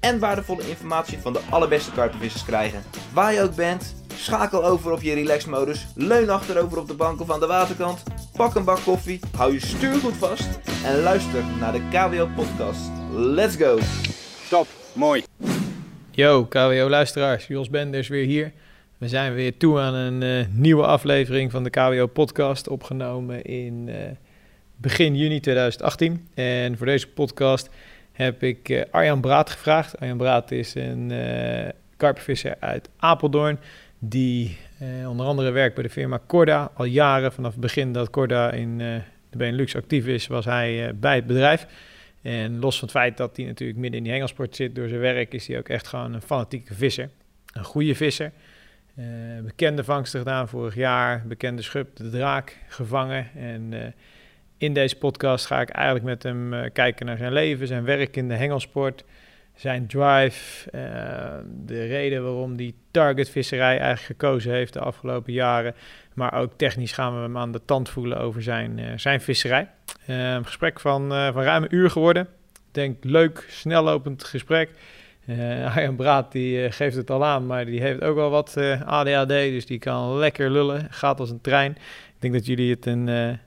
en waardevolle informatie van de allerbeste karpenvissers krijgen. Waar je ook bent, schakel over op je relaxmodus, leun achterover op de bank of aan de waterkant, pak een bak koffie, hou je stuur goed vast en luister naar de KWO podcast. Let's go! Top, mooi. Yo, KWO-luisteraars, Jos Benders weer hier. We zijn weer toe aan een eh, nieuwe aflevering van de KWO-podcast, opgenomen in eh, begin juni 2018. En voor deze podcast heb ik eh, Arjan Braat gevraagd. Arjan Braat is een uh, karpervisser uit Apeldoorn, die eh, onder andere werkt bij de firma Corda. Al jaren, vanaf het begin dat Corda in de Benelux actief is, was hij bij het bedrijf. En los van het feit dat hij natuurlijk midden in die hengelsport zit door zijn werk, is hij ook echt gewoon een fanatieke visser. Een goede visser. Bekende vangsten gedaan vorig jaar, bekende schub, de draak, gevangen. En in deze podcast ga ik eigenlijk met hem uh, kijken naar zijn leven, zijn werk in de hengelsport, zijn drive, de reden waarom hij targetvisserij eigenlijk gekozen heeft de afgelopen jaren. Maar ook technisch gaan we hem aan de tand voelen over zijn, zijn visserij. een gesprek van, van ruim een uur geworden. Denk leuk, snellopend gesprek. Uh, Arjan Braat die geeft het al aan, maar die heeft ook wel wat ADHD, dus die kan lekker lullen. Gaat als een trein. Ik denk dat jullie het een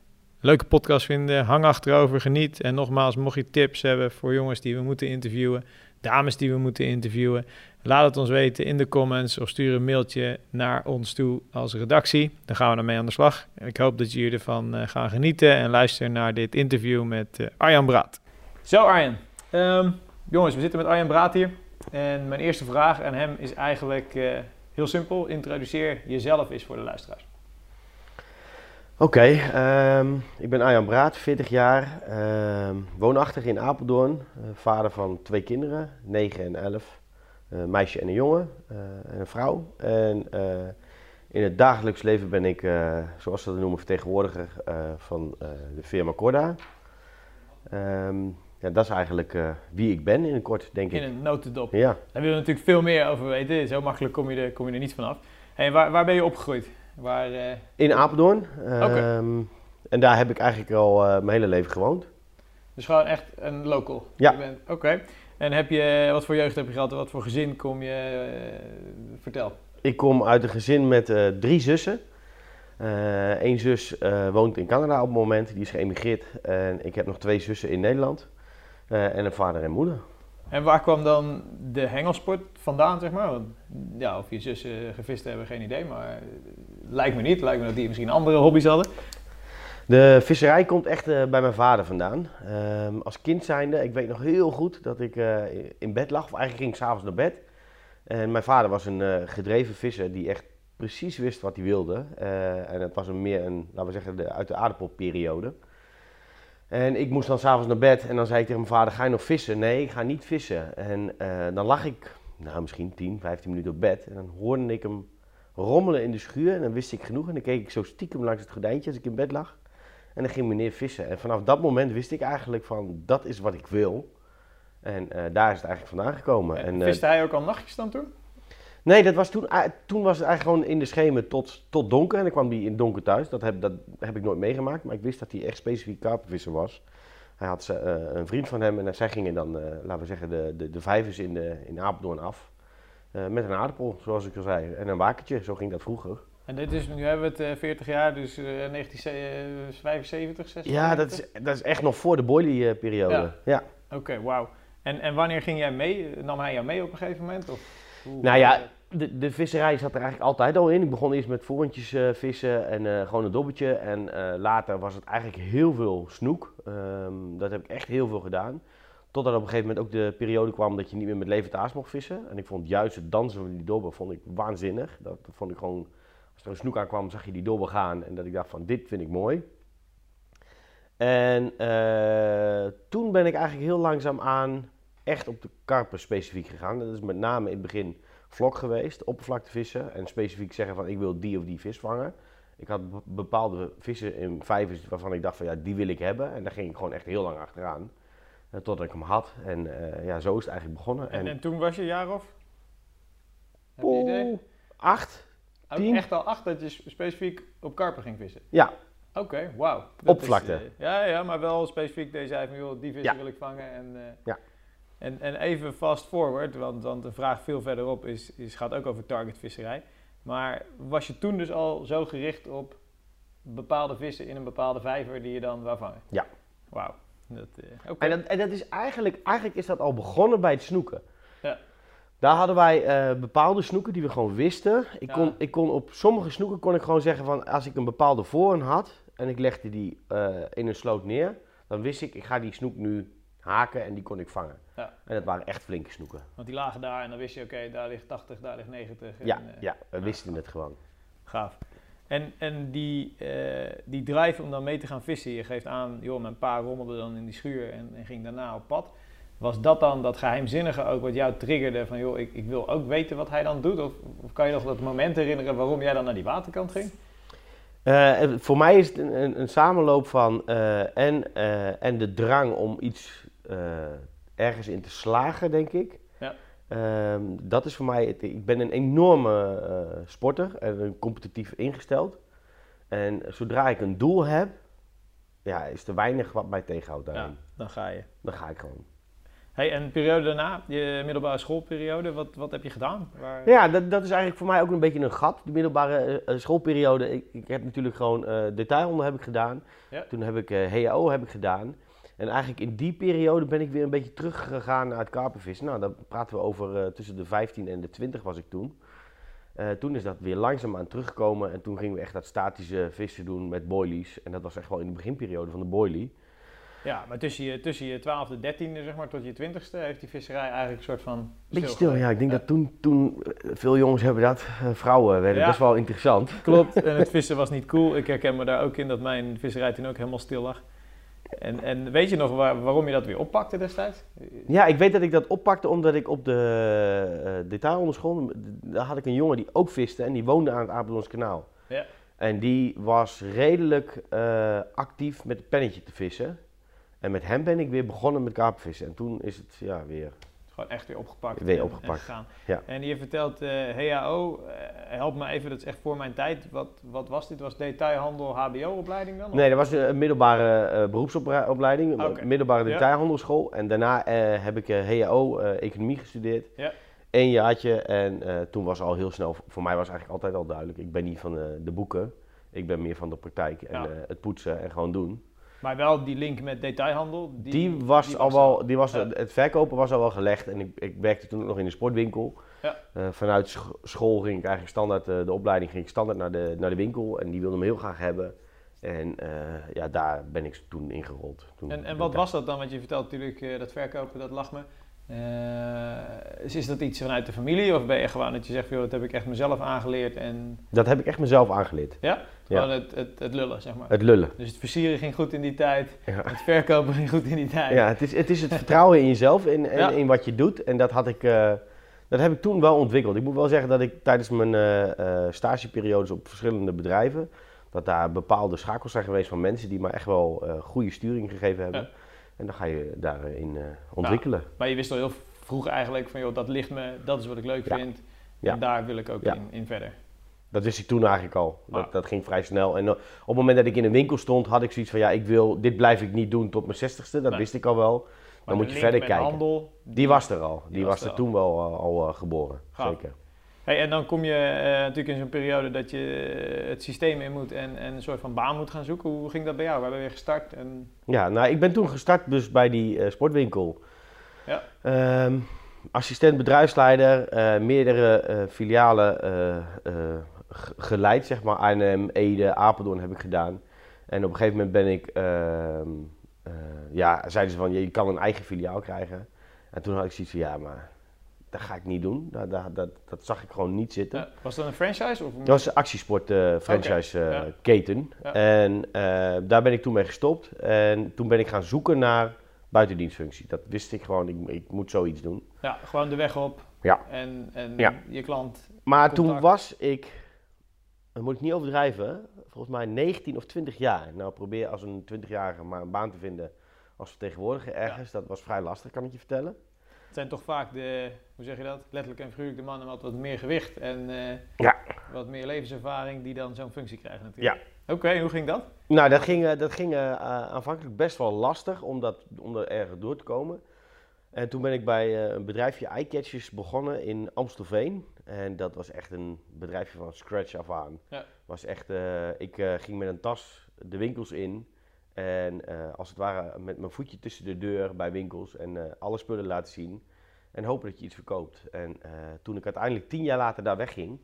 leuke podcast vinden. Hang achterover, geniet. En nogmaals, mocht je tips hebben voor jongens die we moeten interviewen, dames die we moeten interviewen, laat het ons weten in de comments of stuur een mailtje naar ons toe als redactie. Dan gaan we ermee aan de slag. Ik hoop dat jullie ervan gaan genieten en luisteren naar dit interview met Arjan Braat. Zo Arjan, um, jongens, we zitten met Arjan Braat hier. En mijn eerste vraag aan hem is eigenlijk uh, heel simpel. Introduceer jezelf eens voor de luisteraars. Oké, okay, um, ik ben Arjan Braat, 40 jaar, um, woonachtig in Apeldoorn. Uh, vader van twee kinderen, 9 en 11. Uh, een meisje en een jongen uh, en een vrouw. En in het dagelijks leven ben ik, zoals ze dat noemen, vertegenwoordiger van de firma Corda. Um, ja, dat is eigenlijk wie ik ben in een kort, denk in ik. In een notendop. Ja. Daar willen we natuurlijk veel meer over weten. Zo makkelijk kom je er, kom je er niet vanaf. Hey, waar, waar ben je opgegroeid? Waar, uh... In Apeldoorn. Okay. Um, en daar heb ik eigenlijk al uh, mijn hele leven gewoond. Dus gewoon echt een local? Ja. Oké. Okay. En heb je, wat voor jeugd heb je gehad en wat voor gezin kom je? vertel. Ik kom uit een gezin met drie zussen. Eén zus woont in Canada op het moment, die is geëmigreerd. En ik heb nog twee zussen in Nederland. En een vader en moeder. En waar kwam dan de hengelsport vandaan, zeg maar? Want, ja, of je zussen gevist hebben, geen idee, maar lijkt me niet. Lijkt me dat die misschien andere hobby's hadden. De visserij komt echt uh, bij mijn vader vandaan. Uh, als kind zijnde, ik weet nog heel goed dat ik uh, in bed lag, of eigenlijk ging ik s'avonds naar bed. En mijn vader was een gedreven visser die echt precies wist wat hij wilde. en het was een meer een, laten we zeggen, de, uit de aardappelperiode. En ik moest dan s'avonds naar bed en dan zei ik tegen mijn vader, ga je nog vissen? Nee, ik ga niet vissen. En dan lag ik, nou misschien 10, 15 minuten op bed. En dan hoorde ik hem rommelen in de schuur en dan wist ik genoeg. En dan keek ik zo stiekem langs het gordijntje als ik in bed lag. En dan ging meneer vissen. En vanaf dat moment wist ik eigenlijk van, dat is wat ik wil. En uh, daar is het eigenlijk vandaan gekomen. En, en uh, viste hij ook al nachtjes dan toen? Nee, dat was toen, toen was het eigenlijk gewoon in de schemen tot, tot donker. En dan kwam hij in donker thuis. Dat heb, dat heb ik nooit meegemaakt. Maar ik wist dat hij echt specifiek karpenvisser was. Hij had een vriend van hem en zij gingen dan, laten we zeggen, de, de, de vijvers in, de, in Apeldoorn af. Uh, met een aardappel, zoals ik al zei. En een wakertje, zo ging dat vroeger. En dit is, nu hebben we het 40 jaar, dus 1975, 76? Ja, dat is, dat is echt nog voor de boilie-periode. Ja. ja. Oké, okay, wauw. En, en wanneer ging jij mee? Nam hij jou mee op een gegeven moment? Of? Nou ja, de, de visserij zat er eigenlijk altijd al in. Ik begon eerst met voorrondjes uh, vissen en uh, gewoon een dobbeltje. En uh, later was het eigenlijk heel veel snoek. Um, dat heb ik echt heel veel gedaan. Totdat op een gegeven moment ook de periode kwam dat je niet meer met levend aas mocht vissen. En ik vond juist het dansen van die dobber vond ik waanzinnig. Dat, vond ik gewoon, als er een snoek aankwam zag je die dobber gaan. En dat ik dacht van dit vind ik mooi. En toen ben ik eigenlijk heel langzaam aan echt op de karpen specifiek gegaan. Dat is met name in het begin vlok geweest, oppervlaktevissen. En specifiek zeggen van ik wil die of die vis vangen. Ik had be- bepaalde vissen in vijvers waarvan ik dacht van ja, die wil ik hebben. En daar ging ik gewoon echt heel lang achteraan. Eh, totdat ik hem had. En eh, ja, zo is het eigenlijk begonnen. En, en toen was je jaar of? Heb je idee? Acht? Tien? echt al acht dat je sp- specifiek op karpen ging vissen? Ja, Oké, wauw. Dat Oppervlakte. is, eh, ja, ja, maar wel specifiek van joh, die vis Ja. wil ik vangen. En, Ja. en, en even fast forward, want, want een vraag veel verderop is, is, gaat ook over targetvisserij. Maar was je toen dus al zo gericht op bepaalde vissen in een bepaalde vijver die je dan wou vangen? Ja. Wauw. Dat, eh. En dat, en dat is eigenlijk, eigenlijk is dat al begonnen bij het snoeken. Ja. Daar hadden wij eh, bepaalde snoeken die we gewoon wisten. Ik, Ja. kon, ik kon op sommige snoeken kon ik gewoon zeggen van als ik een bepaalde voorhand had en ik legde die eh, in een sloot neer, dan wist ik ik ga die snoek nu haken en die kon ik vangen. Ja. En dat waren echt flinke snoeken. Want die lagen daar en dan wist je, oké, daar ligt 80, daar ligt 90. En, Ja, ja, we wisten het gewoon. Gaaf. En, en die, eh, die drive om dan mee te gaan vissen, je geeft aan, joh, mijn pa rommelde dan in die schuur en, ging daarna op pad. Was dat dan dat geheimzinnige ook wat jou triggerde van, joh, ik, ik wil ook weten wat hij dan doet? Of, kan je nog dat moment herinneren waarom jij dan naar die waterkant ging? Eh, voor mij is het een, een, samenloop van eh, en, en de drang om iets ergens in te slagen, denk ik. Ehm, dat is voor mij, het, ik ben een enorme eh, sporter en competitief ingesteld. En zodra ik een doel heb, ja, is er weinig wat mij tegenhoudt daarin. Ja, dan ga je. Dan ga ik gewoon. Hey, en de periode daarna, je middelbare schoolperiode, wat, wat heb je gedaan? Waar... Ja, dat, dat is eigenlijk voor mij ook een beetje een gat, die middelbare eh, schoolperiode. Ik, ik heb natuurlijk gewoon eh detailhandel heb ik gedaan. Ja. Toen heb ik HAO heb ik gedaan. En eigenlijk in die periode ben ik weer een beetje teruggegaan naar het karpenvissen. Nou, dan praten we over eh, tussen de 15 en de 20 was ik toen. Eh, toen is dat weer langzaamaan teruggekomen en toen gingen we echt dat statische vissen doen met boilies. En dat was echt wel in de beginperiode van de boilie. Ja, maar tussen je, tussen je 12e, 13e, zeg maar, tot je 20ste heeft die visserij eigenlijk een soort van... Beetje stil, ja. Ik denk dat toen, toen eh, veel jongens hebben dat. Vrouwen werden Ja. best wel interessant. Klopt, en het vissen was niet cool. Ik herken me daar ook in dat mijn visserij toen ook helemaal stil lag. En, en weet je nog waar- waarom je dat weer oppakte destijds? Ja, ik weet dat ik dat oppakte omdat ik op de uh, detailonderschool, daar had ik een jongen die ook viste en die woonde aan het Apeldoorns kanaal. Ja. En die was redelijk eh, actief met het pennetje te vissen. En met hem ben ik weer begonnen met karpenvissen. En toen is het ja, weer... Gewoon echt weer opgepakt. Weer en- opgepakt, En ja. En je vertelt eh HAO, eh, help me even, dat is echt voor mijn tijd. Wat, wat was dit? Was detailhandel HBO-opleiding dan? Of- Nee, dat was een middelbare eh, beroepsopleiding, een Oké. middelbare detailhandelschool. En daarna heb ik HAO, economie gestudeerd. Ja. Eén jaartje en toen was al heel snel, voor mij was eigenlijk altijd al duidelijk, ik ben niet van de boeken. Ik ben meer van de praktijk en Ja. het poetsen en gewoon doen. Maar wel die link met detailhandel. Die, Die, was die al wel, die was, Ja. het verkopen was al wel gelegd en ik, ik werkte toen ook nog in de sportwinkel. Ja. Eh, vanuit scho- school ging ik eigenlijk standaard, eh, de opleiding ging ik standaard naar de, naar de winkel en die wilde me heel graag hebben. En eh, ja, daar ben ik toen ingerold. Toen En, en wat was dat dan? Want je vertelt natuurlijk dat verkopen, dat lag me. Eh, is, dat iets vanuit de familie of ben je gewoon dat je zegt, joh, dat heb ik echt mezelf aangeleerd en Dat heb ik echt mezelf aangeleerd. ja, Ja. gewoon het, het, het lullen zeg maar. Het lullen. Dus het versieren ging goed in die tijd, Ja. het verkopen ging goed in die tijd. Ja, het is, het is het vertrouwen in jezelf Ja. in wat je doet. En dat, had ik, eh, dat heb ik toen wel ontwikkeld. Ik moet wel zeggen dat ik tijdens mijn eh, stageperiodes op verschillende bedrijven, dat daar bepaalde schakels zijn geweest van mensen die me echt wel eh, goede sturing gegeven hebben. Ja. En dan ga je daarin eh ontwikkelen. Maar je wist al heel vroeg eigenlijk van, joh, dat ligt me, dat is wat ik leuk Ja. vind. Ja. En daar wil ik ook in, in verder. Dat wist ik toen eigenlijk al. Dat, Ah. dat ging vrij snel. En eh, op het moment dat ik in een winkel stond, had ik zoiets van ja, ik wil, dit blijf ik niet doen tot mijn zestigste. Dat Nee. wist ik al wel. Maar Dan moet je verder kijken. handel, Die was er al. Die, Die was was er toen wel al, al, eh, geboren. Gaaf. Zeker. Hey, en dan kom je eh, natuurlijk in zo'n periode dat je eh, het systeem in moet en, en een soort van baan moet gaan zoeken. Hoe ging dat bij jou? We hebben weer gestart en Ja, nou, ik ben toen gestart dus bij die eh, sportwinkel. Ja. Ehm, assistent bedrijfsleider, meerdere filialen geleid, zeg maar. Arnhem, Ede, Apeldoorn heb ik gedaan. En op een gegeven moment ben ik, ehm, eh, ja, zeiden ze van, je kan een eigen filiaal krijgen. En toen had ik zoiets van, ja, maar dat ga ik niet doen. Dat, dat, dat, dat zag ik gewoon niet zitten. Ja, was dat een franchise? Of Dat was een actiesport eh, franchise eh, ja. keten. Ja. En eh, daar ben ik toen mee gestopt. En toen ben ik gaan zoeken naar buitendienstfunctie. Dat wist ik gewoon, ik, ik moet zoiets doen. Ja, gewoon de weg op. Ja. En, en je klant. Maar toen was ik, dat moet ik niet overdrijven, volgens mij 19 of 20 jaar. Nou, probeer als een 20-jarige maar een baan te vinden als vertegenwoordiger ergens. Dat was vrij lastig, kan ik je vertellen. Het zijn toch vaak de, hoe zeg je dat? Letterlijk en figuurlijk de mannen met wat meer gewicht en eh, Ja. wat meer levenservaring die dan zo'n functie krijgen natuurlijk. Ja. Oké, hoe ging dat? Nou, dat ging, eh, dat ging eh, aanvankelijk best wel lastig om, dat, om er ergens door te komen. En toen ben ik bij een bedrijfje Eyecatchers begonnen in Amstelveen. En dat was echt een bedrijfje van scratch af aan. Ja. Was echt, ik ging met een tas de winkels in. En eh, als het ware met mijn voetje tussen de deur bij winkels en eh, alle spullen laten zien. En hopen dat je iets verkoopt. En eh, toen ik uiteindelijk tien jaar later daar wegging,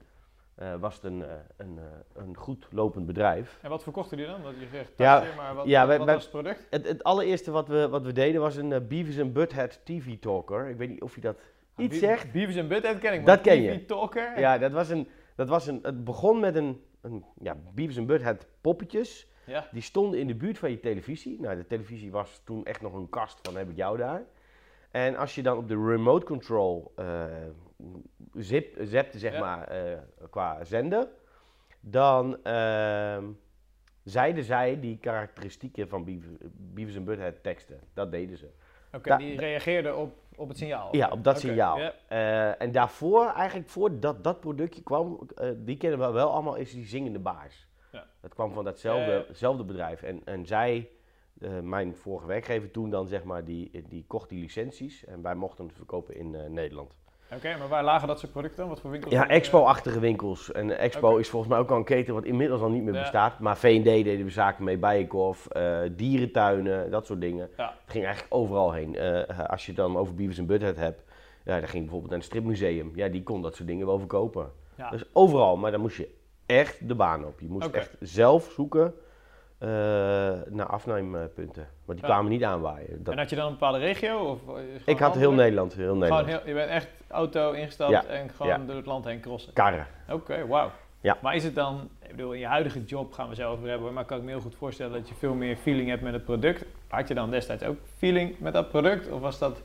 was het een, een, een goed lopend bedrijf. En wat verkochten jullie dan? Dat je zegt Ja, maar wat, ja, wat, wij- wat wij- was het product? Het, het allereerste wat we, wat we deden was een Beavis and Butthead TV Talker. Ik weet niet of je dat iets Be- zegt. Beavis en Butthead ken ik, Dat maar ken TV je. Talker. Ja, dat was een, dat was een, het begon met een, een ja, Beavis and Butthead poppetjes. Ja. Die stonden in de buurt van je televisie. Nou, de televisie was toen echt nog een kast van heb ik jou daar. En als je dan op de remote control zip, zepte, zeg Ja. maar, eh, qua zender, dan ehm, zeiden zij die karakteristieken van Beavis, Beavis and Butthead teksten. Dat deden ze. Oké, die reageerde op, op het signaal. Ja, op dat signaal. Eh, en daarvoor, eigenlijk voordat dat productje kwam, die kennen we wel allemaal, is die zingende baars. Dat kwam van datzelfde bedrijf. En, en zij, eh, mijn vorige werkgever toen dan, zeg maar, die, die kocht die licenties. En wij mochten het verkopen in eh, Nederland. Oké, maar waar lagen dat soort producten dan? Wat voor winkels? Ja, Expo-achtige winkels. En Expo is volgens mij ook al een keten wat inmiddels al niet meer Ja. bestaat. Maar V&D deden we zaken mee, Bijenkorf, eh dierentuinen, dat soort dingen. Ja. Het ging eigenlijk overal heen. Als je het dan over Beavis and Butthead hebt, ja, dan ging je bijvoorbeeld naar een stripmuseum. Ja, die kon dat soort dingen wel verkopen. Ja. Dus overal, maar dan moest je echt de baan op. Je moest echt zelf zoeken eh, naar afneempunten. Want die Ja. kwamen niet aanwaaien. Dat, En had je dan een bepaalde regio? Of, eh, ik had heel? Nederland, heel Nederland. heel, je bent echt auto ingestapt Ja, en gewoon ja. door het land heen crossen. Karren. Oké, wauw. Ja. Maar is het dan, ik bedoel, in je huidige job gaan we zo over hebben, maar kan ik me heel goed voorstellen dat je veel meer feeling hebt met het product. Had je dan destijds ook feeling met dat product? Of was dat...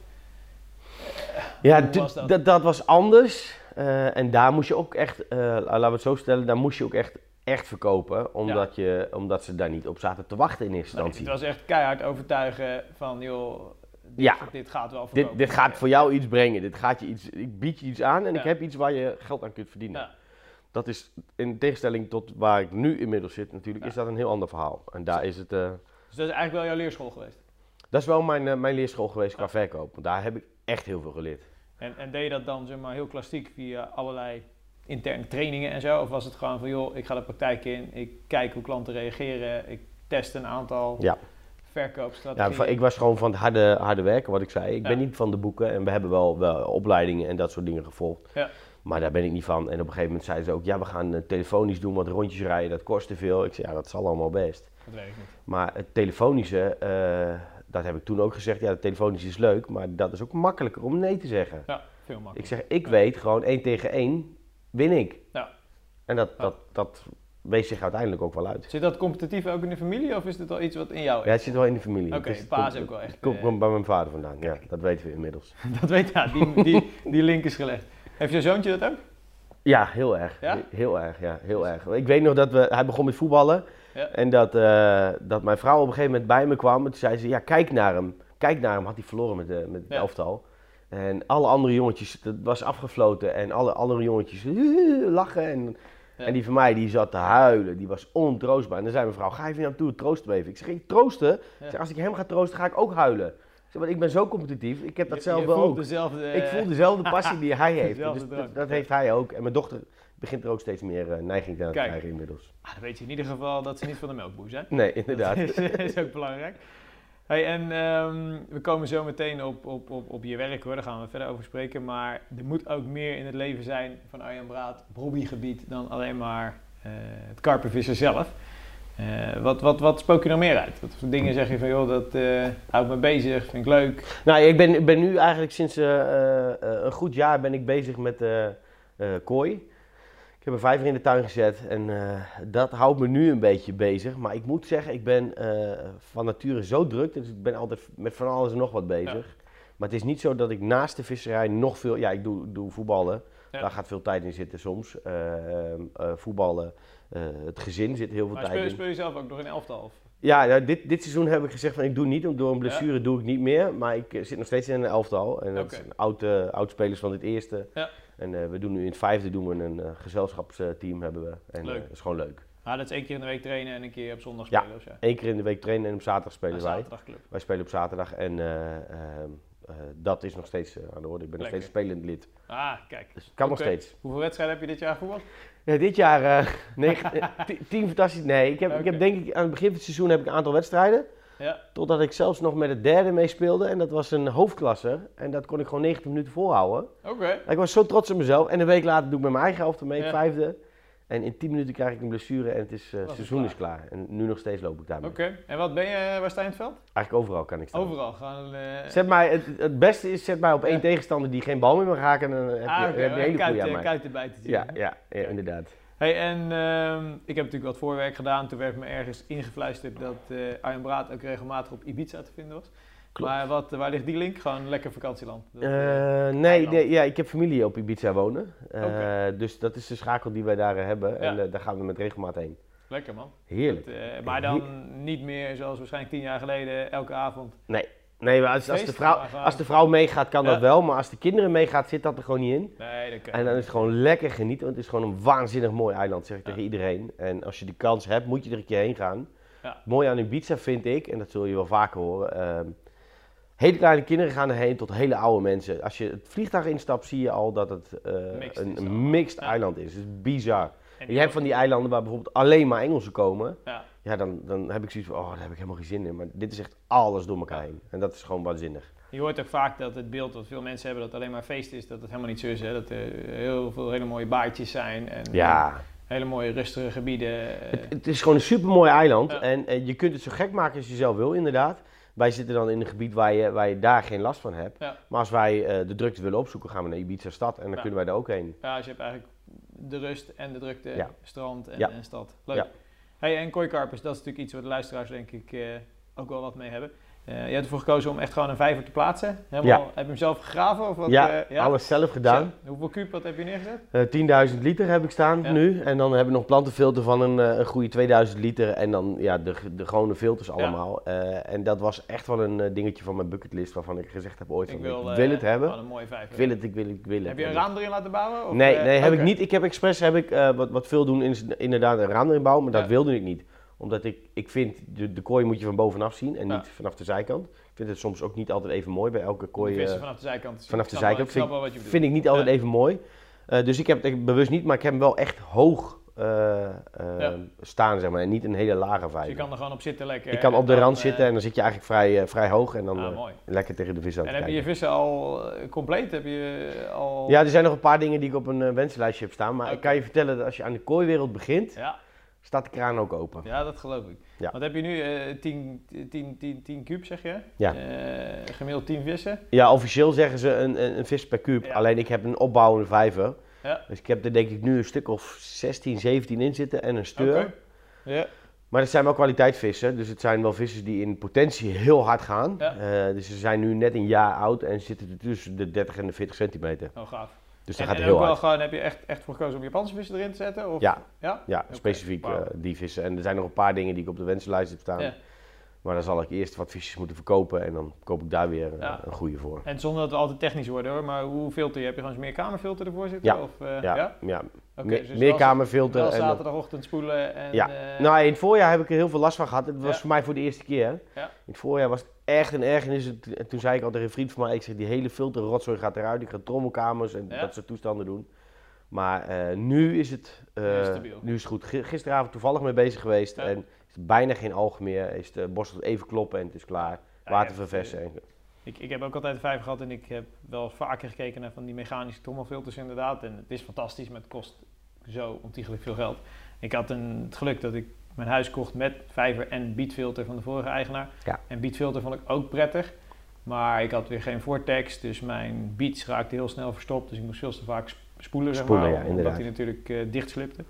Ja, Hoe d- was dat? Dat was anders. Eh, en daar moest je ook echt, eh, laten we het zo stellen, daar moest je ook echt, echt verkopen. Omdat, je, omdat ze daar niet op zaten te wachten in eerste Nee, instantie. het was echt keihard overtuigen van, joh, dit, Ja. dit gaat wel dit, verkopen. dit gaat voor jou iets brengen. Dit gaat je iets, ik bied je iets aan en ik heb iets waar je geld aan kunt verdienen. Ja. Dat is in tegenstelling tot waar ik nu inmiddels zit natuurlijk, is dat een heel ander verhaal. En daar is het, eh, Dus dat is eigenlijk wel jouw leerschool geweest. dat is wel mijn, mijn leerschool geweest qua verkoop. Daar heb ik echt heel veel geleerd. En, en deed je dat dan zeg maar, heel klassiek via allerlei interne trainingen en zo? Of was het gewoon van, joh, ik ga de praktijk in, ik kijk hoe klanten reageren, ik test een aantal Ja. Ja, verkoopstrategieën? van- ik was gewoon van het harde, harde werken, wat ik zei. Ik Ja. ben niet van de boeken en we hebben wel, wel opleidingen en dat soort dingen gevolgd. Ja. Maar daar ben ik niet van. En op een gegeven moment zeiden ze ook, ja, we gaan eh, telefonisch doen, want rondjes rijden, dat kost te veel. Ik zei, ja, dat zal allemaal best. Dat weet ik niet. Maar het telefonische, eh, dat heb ik toen ook gezegd, ja, het telefonische is leuk, maar dat is ook makkelijker om nee te zeggen. Ja, veel Ik makkelijker. zeg, ik Ja. weet gewoon één tegen één win ik. Ja. En dat, Ja. dat, dat wees zich uiteindelijk ook wel uit. Zit dat competitief ook in de familie of is dit wel iets wat in jou Ja, is? het zit wel in de familie. Oké, Het is- pa is komt- ook wel echt, het Komt eh, bij mijn vader vandaan, ja, dat weten we inmiddels. Dat weet ja, die, die, die link is gelegd. Heeft je zoontje dat ook? Ja, heel erg. Ja? Heel erg, ja, heel erg. Ik weet nog dat we, hij begon met voetballen. Ja. En dat, eh, dat mijn vrouw op een gegeven moment bij me kwam. En toen zei ze, ja, kijk naar hem. Kijk naar hem, had hij verloren met, de, met het Ja. elftal. En alle andere jongetjes, het was afgefloten. En alle andere jongetjes eh, lachen. En, Ja. en die van mij, die zat te huilen. Die was ontroostbaar. En dan zei mijn vrouw, ga even naar hem toe, troost hem even. Ik zeg, ik troosten? Ik zeg, als ik hem ga troosten, ga ik ook huilen. Ik zeg, ik ben zo competitief. Ik heb dat Je- zelf je wel ook. dezelfde, Ik voel dezelfde passie die hij heeft. Dus dat, dat heeft hij ook. En mijn dochter begint er ook steeds meer eh, neiging aan te Kijk. krijgen inmiddels. Ah, dan weet je in ieder geval dat ze niet van de melkboer zijn. Nee, inderdaad. Dat is, is ook belangrijk. Hey, en ehm, we komen zo meteen op, op, op, op je werk hoor, daar gaan we verder over spreken. Maar er moet ook meer in het leven zijn van Arjan Braat op hobbygebied dan alleen maar eh, het karpenvissen zelf. Eh, wat, wat, wat spook je nog meer uit? Wat voor dingen zeg je van joh, dat houdt me bezig, vind ik leuk. nou, ik ben, ben nu eigenlijk sinds een goed jaar ben ik bezig met kooi. Ik heb een vijver in de tuin gezet en eh, dat houdt me nu een beetje bezig. Maar ik moet zeggen, ik ben eh, van nature zo druk, dus ik ben altijd met van alles en nog wat bezig. Maar het is niet zo dat ik naast de visserij nog veel... Ja, ik doe, doe voetballen. Ja. Daar gaat veel tijd in zitten soms. Eh, eh, voetballen, het gezin zit heel veel Maar tijd speel, in. speel je zelf ook nog in elftal? Of? Ja, dit, dit seizoen heb ik gezegd van ik doe niet, door een blessure doe ik niet meer. Maar ik zit nog steeds in een elftal. En dat Oké. zijn oude, oud spelers van het eerste. Ja. En eh, we doen nu in het vijfde doen we een eh, gezelschapsteam hebben we. En Leuk. eh, dat is gewoon leuk. Ah, dat is één keer in de week trainen en een keer op zondag Ja. spelen of zo. Eén keer in de week trainen en op zaterdag spelen wij. Wij spelen op zaterdag en eh, ehm, eh, dat is nog steeds aan de orde. Ik ben nog Lekker. steeds spelend lid. Ah, kijk. Dus kan nog steeds. Hoeveel wedstrijden heb je dit jaar gevoetbald? Ja, dit jaar negen, ti- tien fantastisch. Nee, ik heb, ik heb denk ik aan het begin van het seizoen heb ik een aantal wedstrijden. Ja. Totdat ik zelfs nog met het derde meespeelde. En dat was een hoofdklasse. En dat kon ik gewoon 90 minuten volhouden. Oké. Ik was zo trots op mezelf. En een week later doe ik met mijn eigen helft mee, Ja. vijfde. En in 10 minuten krijg ik een blessure en het is, eh, seizoen is klaar. En nu nog steeds loop ik daarmee. Oké. En wat ben je, waar sta je in het veld? Eigenlijk overal kan ik staan. Overal. Gewoon, eh, Zet mij, het, het beste is, zet mij op één Ja. tegenstander die geen bal meer mag raken. En dan heb je, ah, oké. heb je een hele goede aan eh, mij. erbij te zien. Ja, ja, ja, inderdaad. Hey, en ehm, ik heb natuurlijk wat voorwerk gedaan. Toen werd me ergens ingefluisterd dat eh Arjen Braat ook regelmatig op Ibiza te vinden was. Klopt. Maar wat, waar ligt die link? Gewoon lekker vakantieland. Dat, Eh, eh, nee, nee ja, ik heb familie op Ibiza wonen. Dus dat is de schakel die wij daar hebben. En Ja. daar gaan we met regelmaat heen. lekker man. Heerlijk. Dat, maar dan niet meer zoals waarschijnlijk tien jaar geleden elke avond. Nee, maar als, als, de vrouw, als de vrouw meegaat, kan Ja. dat wel. Maar als de kinderen meegaat, zit dat er gewoon niet in. Nee, dat kan En dan is het gewoon lekker genieten. Want het is gewoon een waanzinnig mooi eiland, zeg ik Ja. tegen iedereen. En als je die kans hebt, moet je er een keer heen gaan. Ja. Het mooie aan Ibiza vind ik, en dat zul je wel vaker horen. ehm, hele kleine kinderen gaan erheen tot hele oude mensen. Als je het vliegtuig instapt, zie je al dat het eh, Mixed een, mixed eiland is. Het is bizar. Je hebt van die eilanden waar bijvoorbeeld alleen maar Engelsen komen. Ja. Ja, dan, dan heb ik zoiets van, oh, daar heb ik helemaal geen zin in. Maar dit is echt alles door elkaar heen. En dat is gewoon waanzinnig. Je hoort ook vaak dat het beeld dat veel mensen hebben dat alleen maar feest is, dat het helemaal niet zo is. Hè? Dat er heel veel hele mooie baartjes zijn en Ja, hele mooie rustige gebieden. eh. het, het is gewoon een supermooi eiland. Ja. En, eh, je kunt het zo gek maken als je zelf wil, inderdaad. Wij zitten dan in een gebied waar je, waar je daar geen last van hebt. Ja. Maar als wij eh, de drukte willen opzoeken, gaan we naar Ibiza stad en dan Ja. kunnen wij er ook heen. Ja, dus je hebt eigenlijk de rust en de drukte, Ja. strand en, stad. Leuk. Hey, en kooikarpers, dat is natuurlijk iets waar de luisteraars denk ik eh, ook wel wat mee hebben. Eh, je hebt ervoor gekozen om echt gewoon een vijver te plaatsen. Helemaal, Ja. Heb je hem zelf gegraven? Of wat, ja, eh, alles zelf gedaan. Hoeveel kuub wat heb je neergezet? Eh 10.000 liter heb ik staan Ja. nu. En dan hebben we nog plantenfilter van een, een goede 2000 liter. En dan ja, de, de gewone filters allemaal. En dat was echt wel een dingetje van mijn bucketlist waarvan ik gezegd heb ooit van, ik wil, eh, het hebben. Een mooie vijver. Ik wil het, ik wil het, ik wil het. Heb je een En- raam erin laten bouwen? Of, Nee, nee heb ik niet. Ik heb expres heb ik, wat, wat veel doen, is inderdaad een raam erin bouwen, maar dat Ja. wilde ik niet. Omdat ik, ik vind, de, de kooi moet je van bovenaf zien en Ja. niet vanaf de zijkant. Ik vind het soms ook niet altijd even mooi bij elke kooi. Vissen eh, vanaf de zijkant. vanaf Ik de zijkant ik vind, wel wat je bedoelt. vind ik niet altijd even mooi. Eh, dus ik heb het bewust niet, maar ik heb hem wel echt hoog eh, Ja. staan, zeg maar. En niet een hele lage Dus je vijver. kan er gewoon op zitten lekker. ik kan op de rand zitten en dan zit je eigenlijk vrij, vrij hoog en dan ah, lekker tegen de vis aan En heb je kijken. je vissen al compleet? Heb je al... Ja, er zijn nog een paar dingen die ik op een wensenlijstje heb staan. Maar ik kan je vertellen dat als je aan de kooiwereld begint, Ja, staat de kraan ook open. ja, dat geloof ik. Ja. Wat heb je nu? eh 10, 10, 10, 10 kuub zeg je? Ja. Eh, gemiddeld 10 vissen? Ja, officieel zeggen ze een, een, een vis per kuub. Ja. Alleen ik heb een opbouwende vijver. Ja. Dus ik heb er denk ik nu een stuk of 16, 17 in zitten en een steur. Oké. Ja. Maar het zijn wel kwaliteitsvissen. Dus het zijn wel vissen die in potentie heel hard gaan. Ja. Eh, dus ze zijn nu net een jaar oud en zitten er tussen de 30 en de 40 centimeter. Oh, gaaf. Dus dat gaat en heel ook wel gewoon, heb je echt, echt voor gekozen om Japanse vissen erin te zetten? Of? Ja. Ja? Ja, specifiek eh, die vissen. En er zijn nog een paar dingen die ik op de wensenlijst heb staan. Ja. Maar dan zal ik eerst wat visjes moeten verkopen en dan koop ik daar weer eh, Ja. een goede voor. En zonder dat we altijd technisch worden hoor, maar hoe filter je? Heb je gewoon eens meer kamerfilter ervoor zitten? Ja. Of, eh, Ja, ja? ja. Oké, Me- dus meerkamerfilter. Wel zaterdagochtend spoelen en... Ja. Nou, in het voorjaar heb ik er heel veel last van gehad. Het was voor mij voor de eerste keer. Ja. In het voorjaar was het echt een ergernis. En toen- zei ik al tegen een vriend van mij, ik zeg, die hele filterrotzooi gaat eruit. Ik ga trommelkamers en Ja. dat soort toestanden doen. Maar eh, nu is het, eh, Nu is het stabiel. nu is het goed. Gisteravond toevallig mee bezig geweest Ja. en is er bijna geen alg meer. Is de borstel even kloppen en het is klaar. Water verversen. en- Ik, ik heb ook altijd vijver gehad en ik heb wel vaker gekeken naar van die mechanische trommelfilters inderdaad. En het is fantastisch, maar het kost zo ontiegelijk veel geld. Ik had een, het geluk dat ik mijn huis kocht met vijver en beatfilter van de vorige eigenaar. Ja. En beatfilter vond ik ook prettig. Maar ik had weer geen vortex, dus mijn beats raakte heel snel verstopt. Dus ik moest veel te vaak sp- spoelen, zeg Spoelen, maar, ja, omdat hij natuurlijk eh dicht slipte.